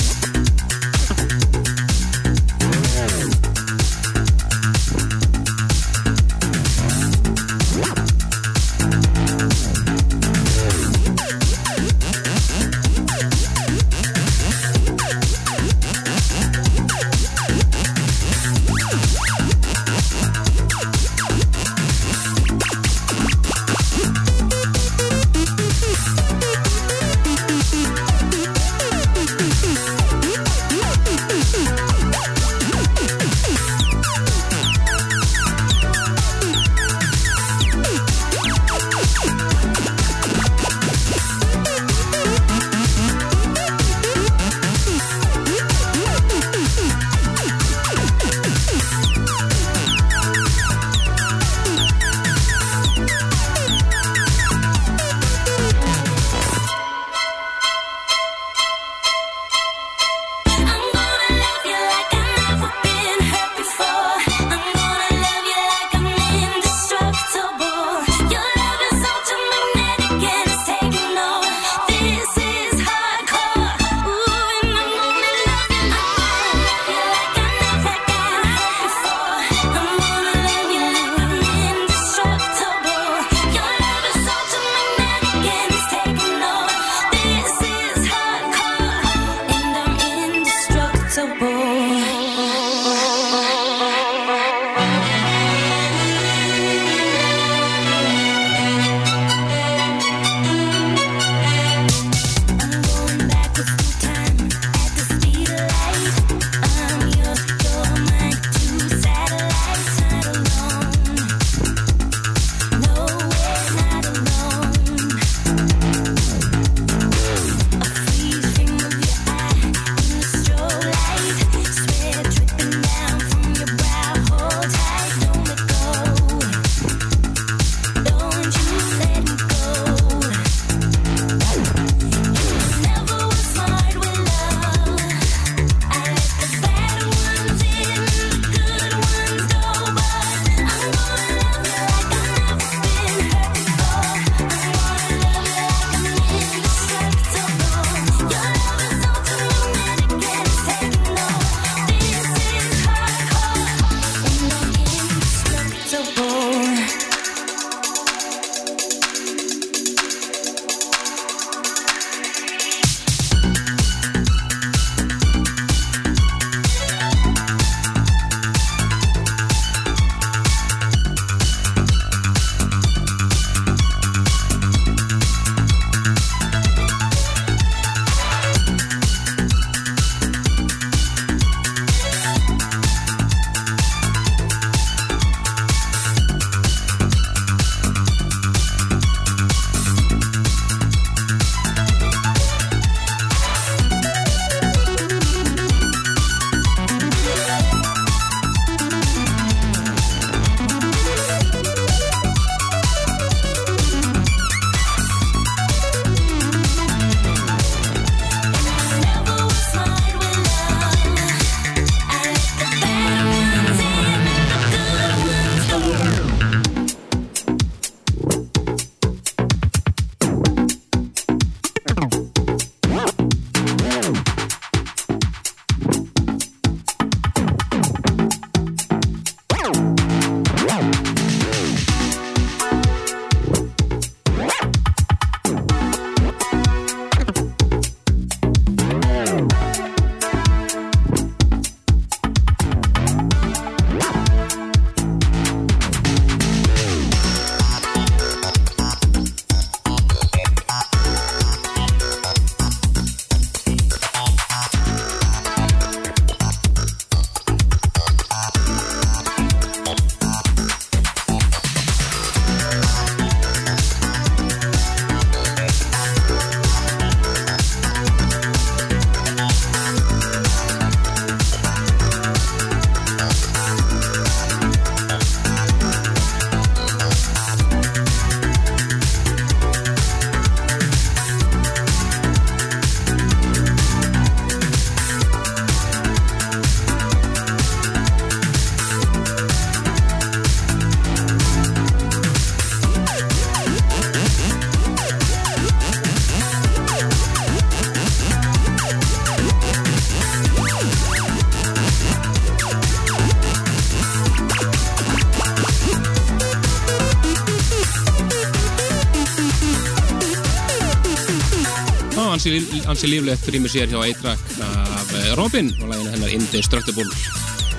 ansi líflegt rýmur sér hjá Eitrak af eh, Robin og lægina hennar Indestructible.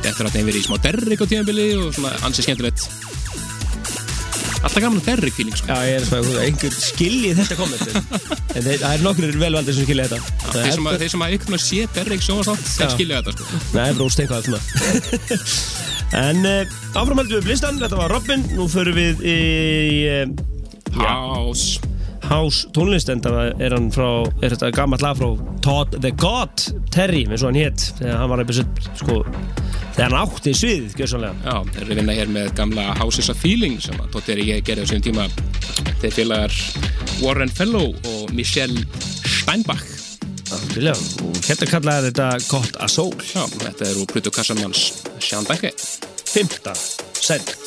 Þetta er að þeim verið í smá derrik á tímabili og svona ansi skemmtilegt. Alltaf gaman að derrik fíling sko. Já, ég er svona, einhver skilji þetta komment En þeir, það er nokkur velvaldir sem skilja þetta. Það Þeir sem, að, þeir sem að ykkur sé derrik sjónastátt þeir Já. skilja þetta sko. Nei, bróst eitthvað En uh, áframhaldum við blistan, þetta var Robin. Nú förum við í uh, House House tónlist En það er hann frá, er þetta gammalt lag frá Todd the God Terry, eins og hann hétt Þegar hann var eitthvað, sko Þegar hann átti svið, gjörsamlega. Já, þeir eru að vinna hér með gamla Houses of Feeling sem að er ég gerði á sínum tíma. Þeir félagar Warren Fellow og Michelle Steinbach. Algjörlega, og hérna kallaði þetta Gott a Soul Já, þetta er úr Pluto Kassamanns Sean Beckett Fymta, sæl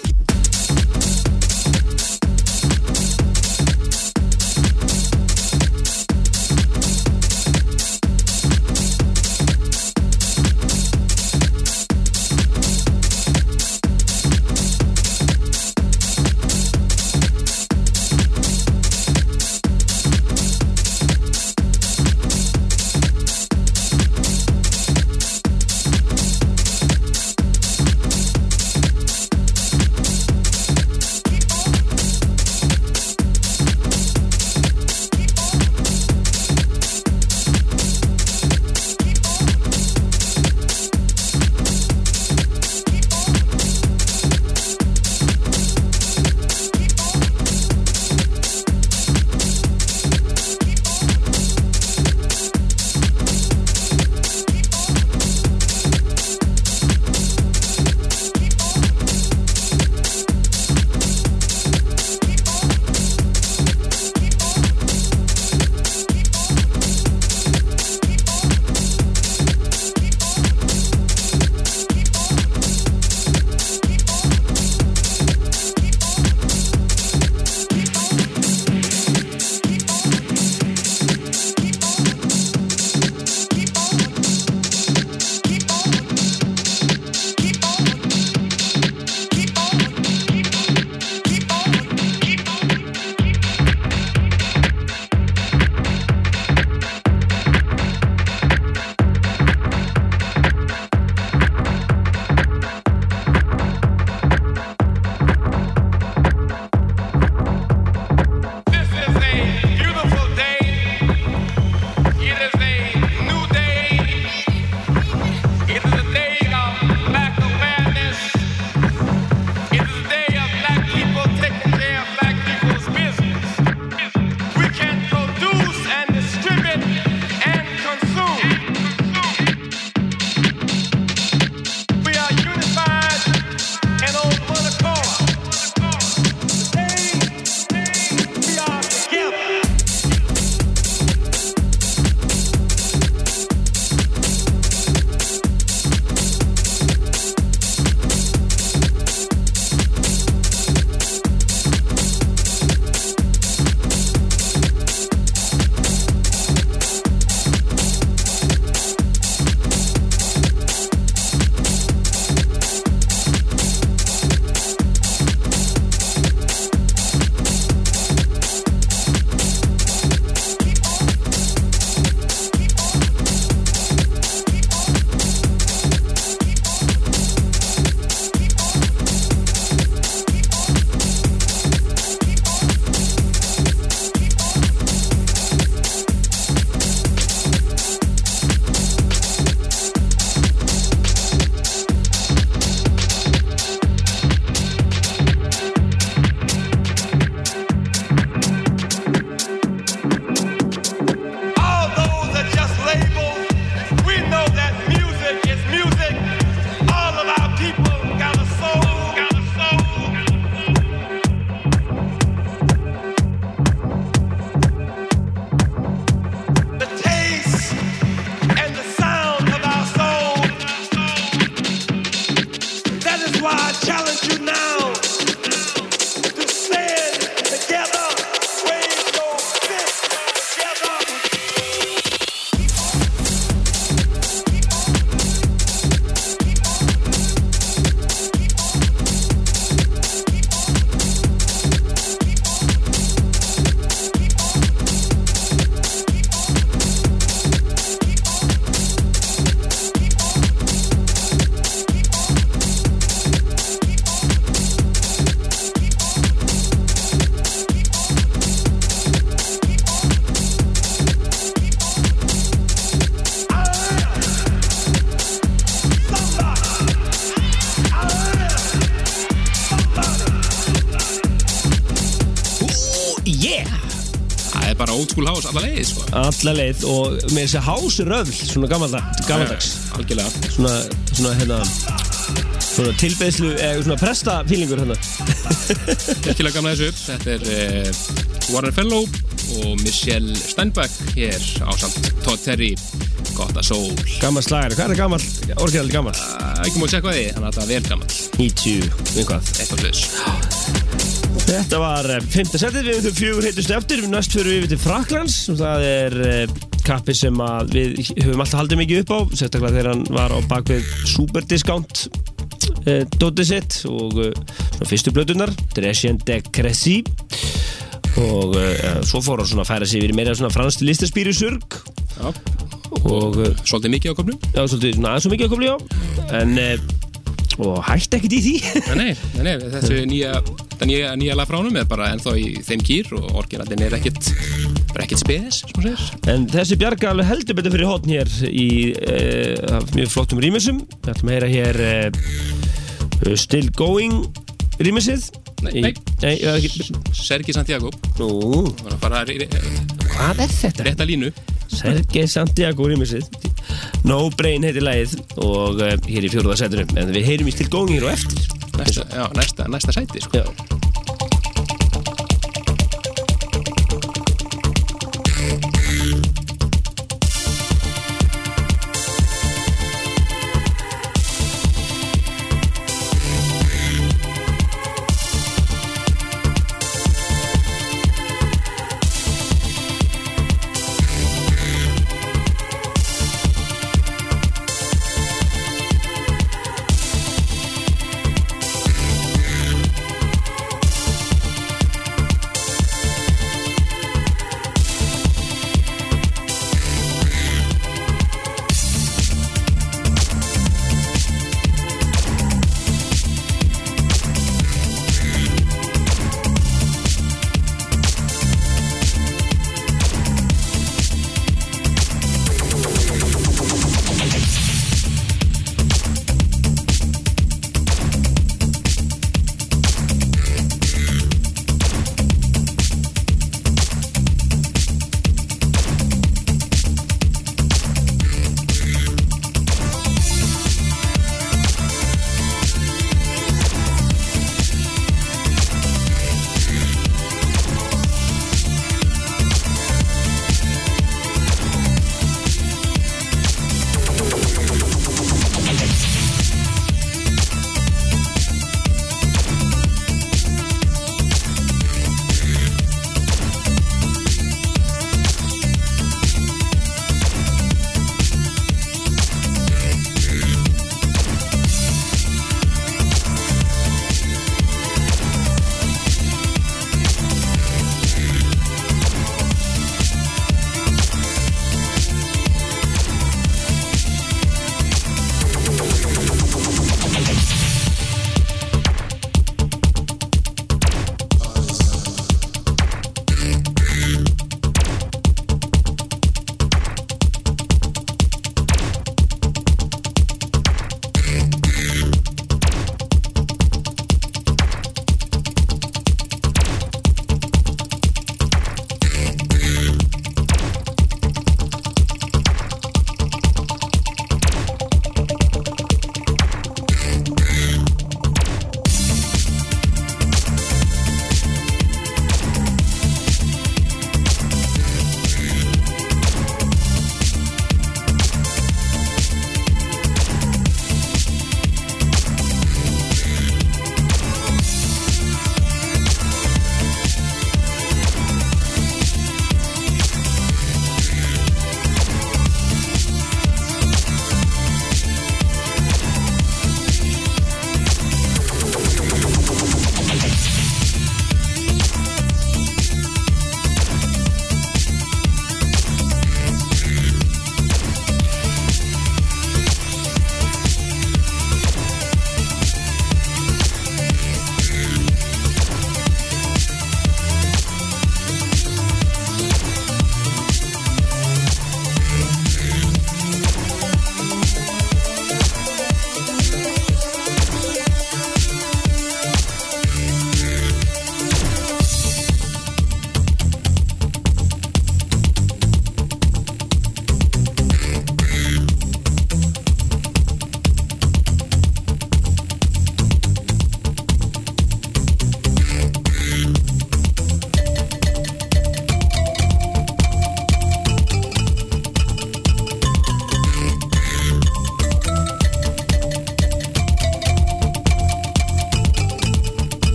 alla leið og með þessi hásröðl svona gammaldags, algjörlega. Svona, svona hérna svona tilbeðslu, eða svona prestafílingur hérna. Virkilega gamla þessu. Þetta er uh, Warren Fellow og Michelle Steinbeck hér á samt Todd Terry. Gott að sól. Gammal slagari, hvað er gammal, orginal gammal uh, ekki múið að segja hvað því, þannig að þetta er vel gammal 90, einhvað eitthvað hlutis Þetta var eh, fymta setið, við höfum fjögur heitust eftir, næst fyrir við yfir til Fraklands og það er eh, kappi sem við höfum alltaf haldið mikið upp á, sérstaklega þegar hann var á bakvið superdiscount eh, dótið sitt og eh, svona fyrstu blötunar, Dresien de Cressy og eh, svo fór hann svona að færa sig yfir meira svona fransk listaspýri surg og eh, svolítið mikið á komnum já, svolítið aðeins svo mikið koma já. En eh, og hætti ekkert í því nei, nei, nei, þessu nýja nýja, nýja lag frá honum er bara ennþá í þeim kýr og orginaldin er ekkit bara ekkit spes, sem hún segir En þessi bjarga alveg heldur betur fyrir hotn hér í uh, mjög flottum rýmisum. Við ætlum að heyra hér uh, Still Going rýmisið. Nei, er Sergi Santiago hvað er þetta? rétta línu Sergei Santiago rýmisið. No Brain heitir lagið og uh, hér í fjóruða setunum. En við heyrum í hér og eftir. næsta, já, næsta, næsta sæti sko.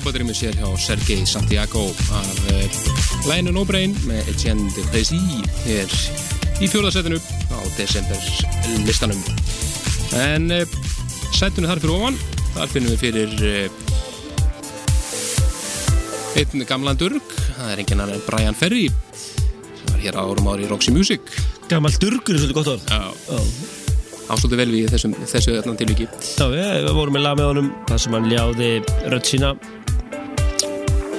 Frábættir með sér hjá Sergei Santiago af læginu No Brain með Etienne de Précy hér í fjórðasettinu á desember listanum en uh, sætunni þar fyrir ofan þar finnum við fyrir uh, einn gamlan durg það er enginn annar en Brian Ferry sem var hér árum ári í Roxy Music. Gammal durgur er svolítið gott orð? Já. ástóttu vel við þessum, þessu þarna tilviki. Já, við, vorum með lag með honum þar sem hann ljáði rödd sína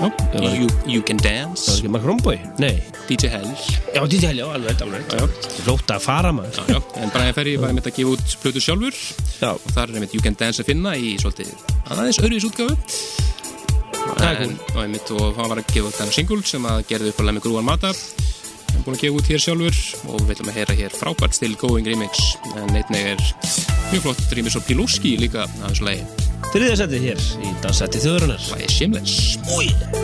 you, you Can það var Dance ekki Mark Romboy Nei, DJ Hell. Já, DJ Hell, já, alveg, alveg. Flótt að fara maður. Já, já, en Brian Ferry var einmitt að gefa út plötu sjálfur. Já, og þar er einmitt You Can Dance að finna í svolítið aðeins Það er en, og einmitt og hann var að gefa út þennan single sem að gerði upp að lemmi grúan mata. Hann er búin að gefa út hér sjálfur og við ætlum að heyra hér frábært Still Going remix. En einnig er mjög flott remix og Piluski líka þessu lagi, þriðja setið hér í Dansetti þjóðurinnar lagi Shameless Új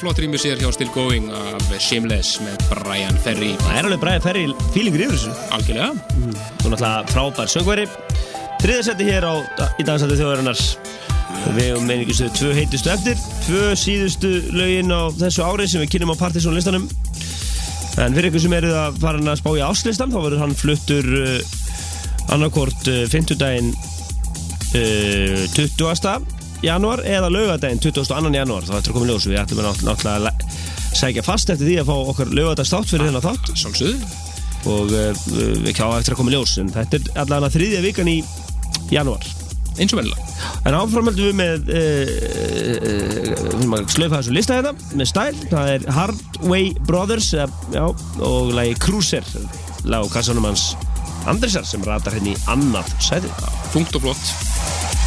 flott rýmur sér hjá Still Going af Shameless með Brian Ferry Það er alveg bræði ferri fílingur yfir þessu. algjörlega Þú er náttúrulega frábær söngveri. Þriðasetti hér á, í dansætti þjóðarinnar. Við hefum meiningustu tvö heitustu eftir, tvö síðustu lögin á þessu ári sem við kynum á Partisan listanum. En fyrir ykkur sem eruð að fara að spá í áslistan, þá verður hann fluttur uh, annarkort uh, 50 daginn uh, 20. janúar eða laugadaginn 22. janúar. Það ættir að koma í ljós. Við ætlum að náttúrulega- að sækja fast eftir því að fá okkar laugadagstátt fyrir þennan þátt Sjálfsögðu og uh, við kjá eftir að koma í ljós en þetta er allavega þriðja vikan í janúar eins og vennilega en áframöldum við með uh, uh, við erum að slaufa þessu lista hérna með stæl, það er Hardway Brothers uh, já, og lagi Cruiser lag á kassanum hans Andrisar sem ratar henni í annað sæti Funkt og flott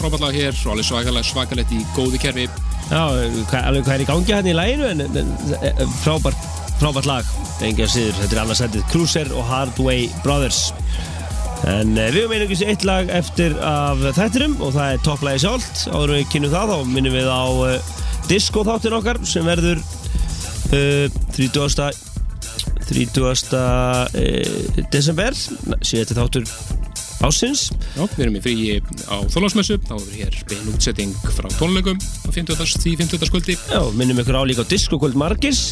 Já, frábætlega hér og alveg svakalega svakalegt í góðu kerfi Já, alveg hvað er í gangi hann í læginu en, en, en frábært, frábært lag engið að síður, þetta er annars setið Cruiser og Hardway Brothers en eh, við höfum einungis eitt lag eftir af þættinum og það er topplægi sjálft áður við kynum það, þá minnum við á uh, disco þáttin okkar sem verður uh, 30. 30. Uh, desember síðan þáttur ásins Já, við erum í fríi á Þorlásmessu þá er hér bein útsetting frá tónleikum á 50. því 50. skvöldi Já, minnum ykkur á líka á Disco Kvöld Margis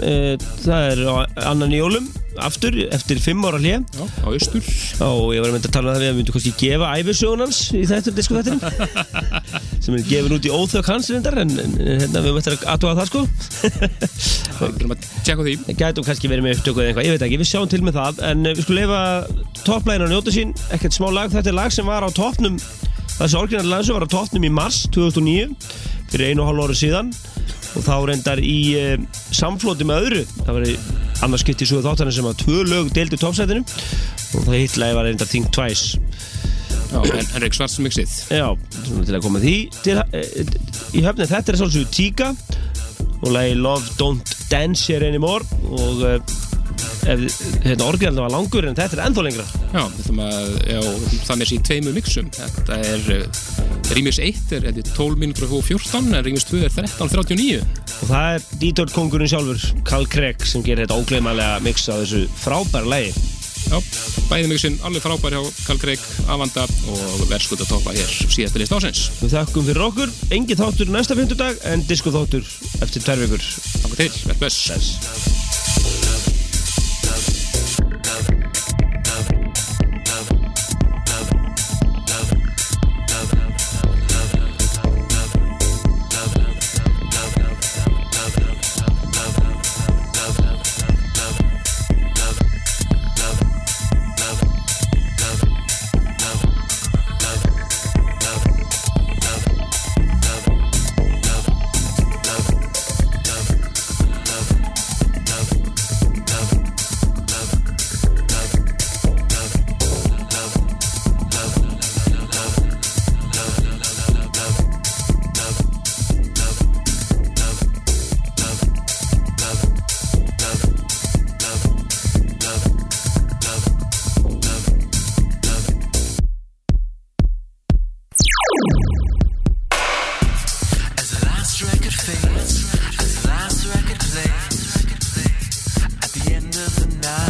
Eh, Það er á annan í jólum aftur eftir fimm ára hlje Já, á austur. Og ég var að mynda að tala um það við að myndu kannski gefa æfisögun hans í þættur disko þættinum sem er gefin út í óþök hans reyndar en, en hérna við möttum að aðtúa það sko. Við erum að tjekka því. Gætum kannski verið með upptöku eða eitthvað, ég veit ekki, við sjáum til með það. En eh, við skulum leifa topplægin að njóta sín. Ekkert smá lag, þetta er lag sem var á toppnum þessi orginal lag sem var á toppnum í mars 2009 fyrir einu og hálf ári síðan. Og þá reyndar í uh, samflóti með öðru. Það var í annars skipt í svo þáttanir sem að tvö lög deildu toppsætinu. Og það hitt lagi var reyndar Think Twice Henrik Svartsmixið Já, til að koma því til, e, í höfni þetta er svolítið Tíka. Og lagi Love Don't Dance Here Anymore. Og e, ef, hérna orginalna var langur en þetta er ennþá lengra. Já, það með sér í tveimur mixum. Þetta er, uh, Rímis 1 er held ég, 12 mínútur og 14 en Rímis 2 er 13.39 og það er Dítort kongurinn sjálfur Carl Craig sem gerir þetta ógleymanlega mix á þessu frábæra lagi Já, bæði mixin alveg frábær hjá Karl Greig, Avanda og verðskut að toppa hér síðasta list ásins Við þakkum fyrir okkur, engi þáttur næsta fymtudag en disko þáttur eftir tvær vikur. Takk til, verð bless at the end of the night,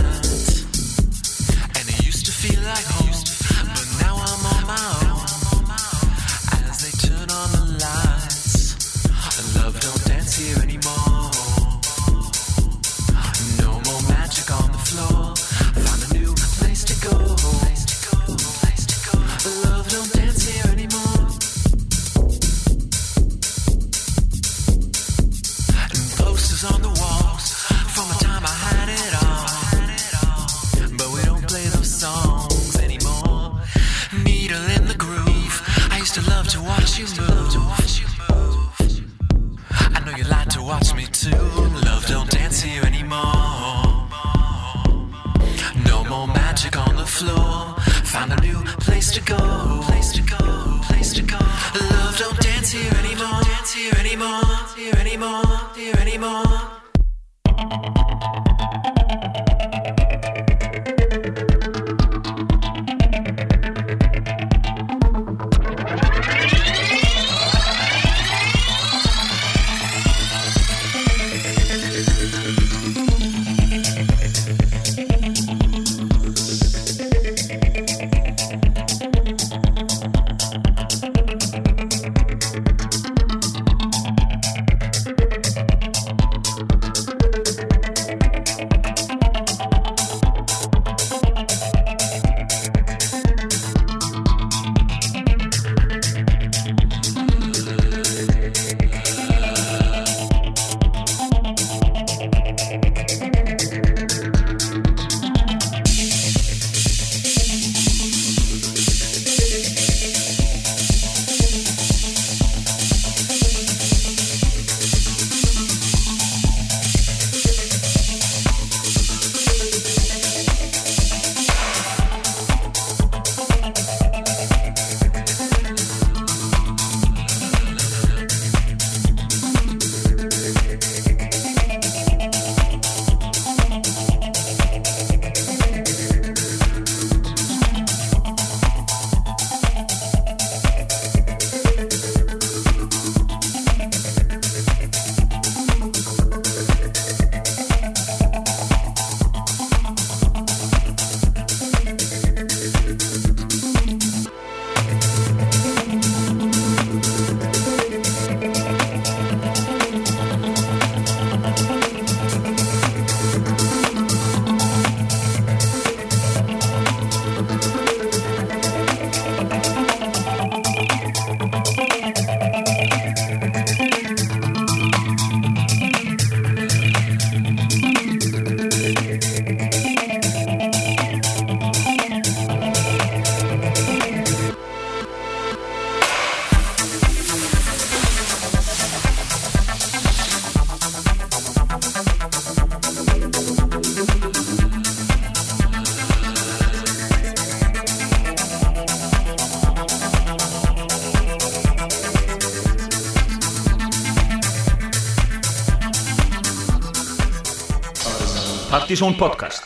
Partyzon Podcast.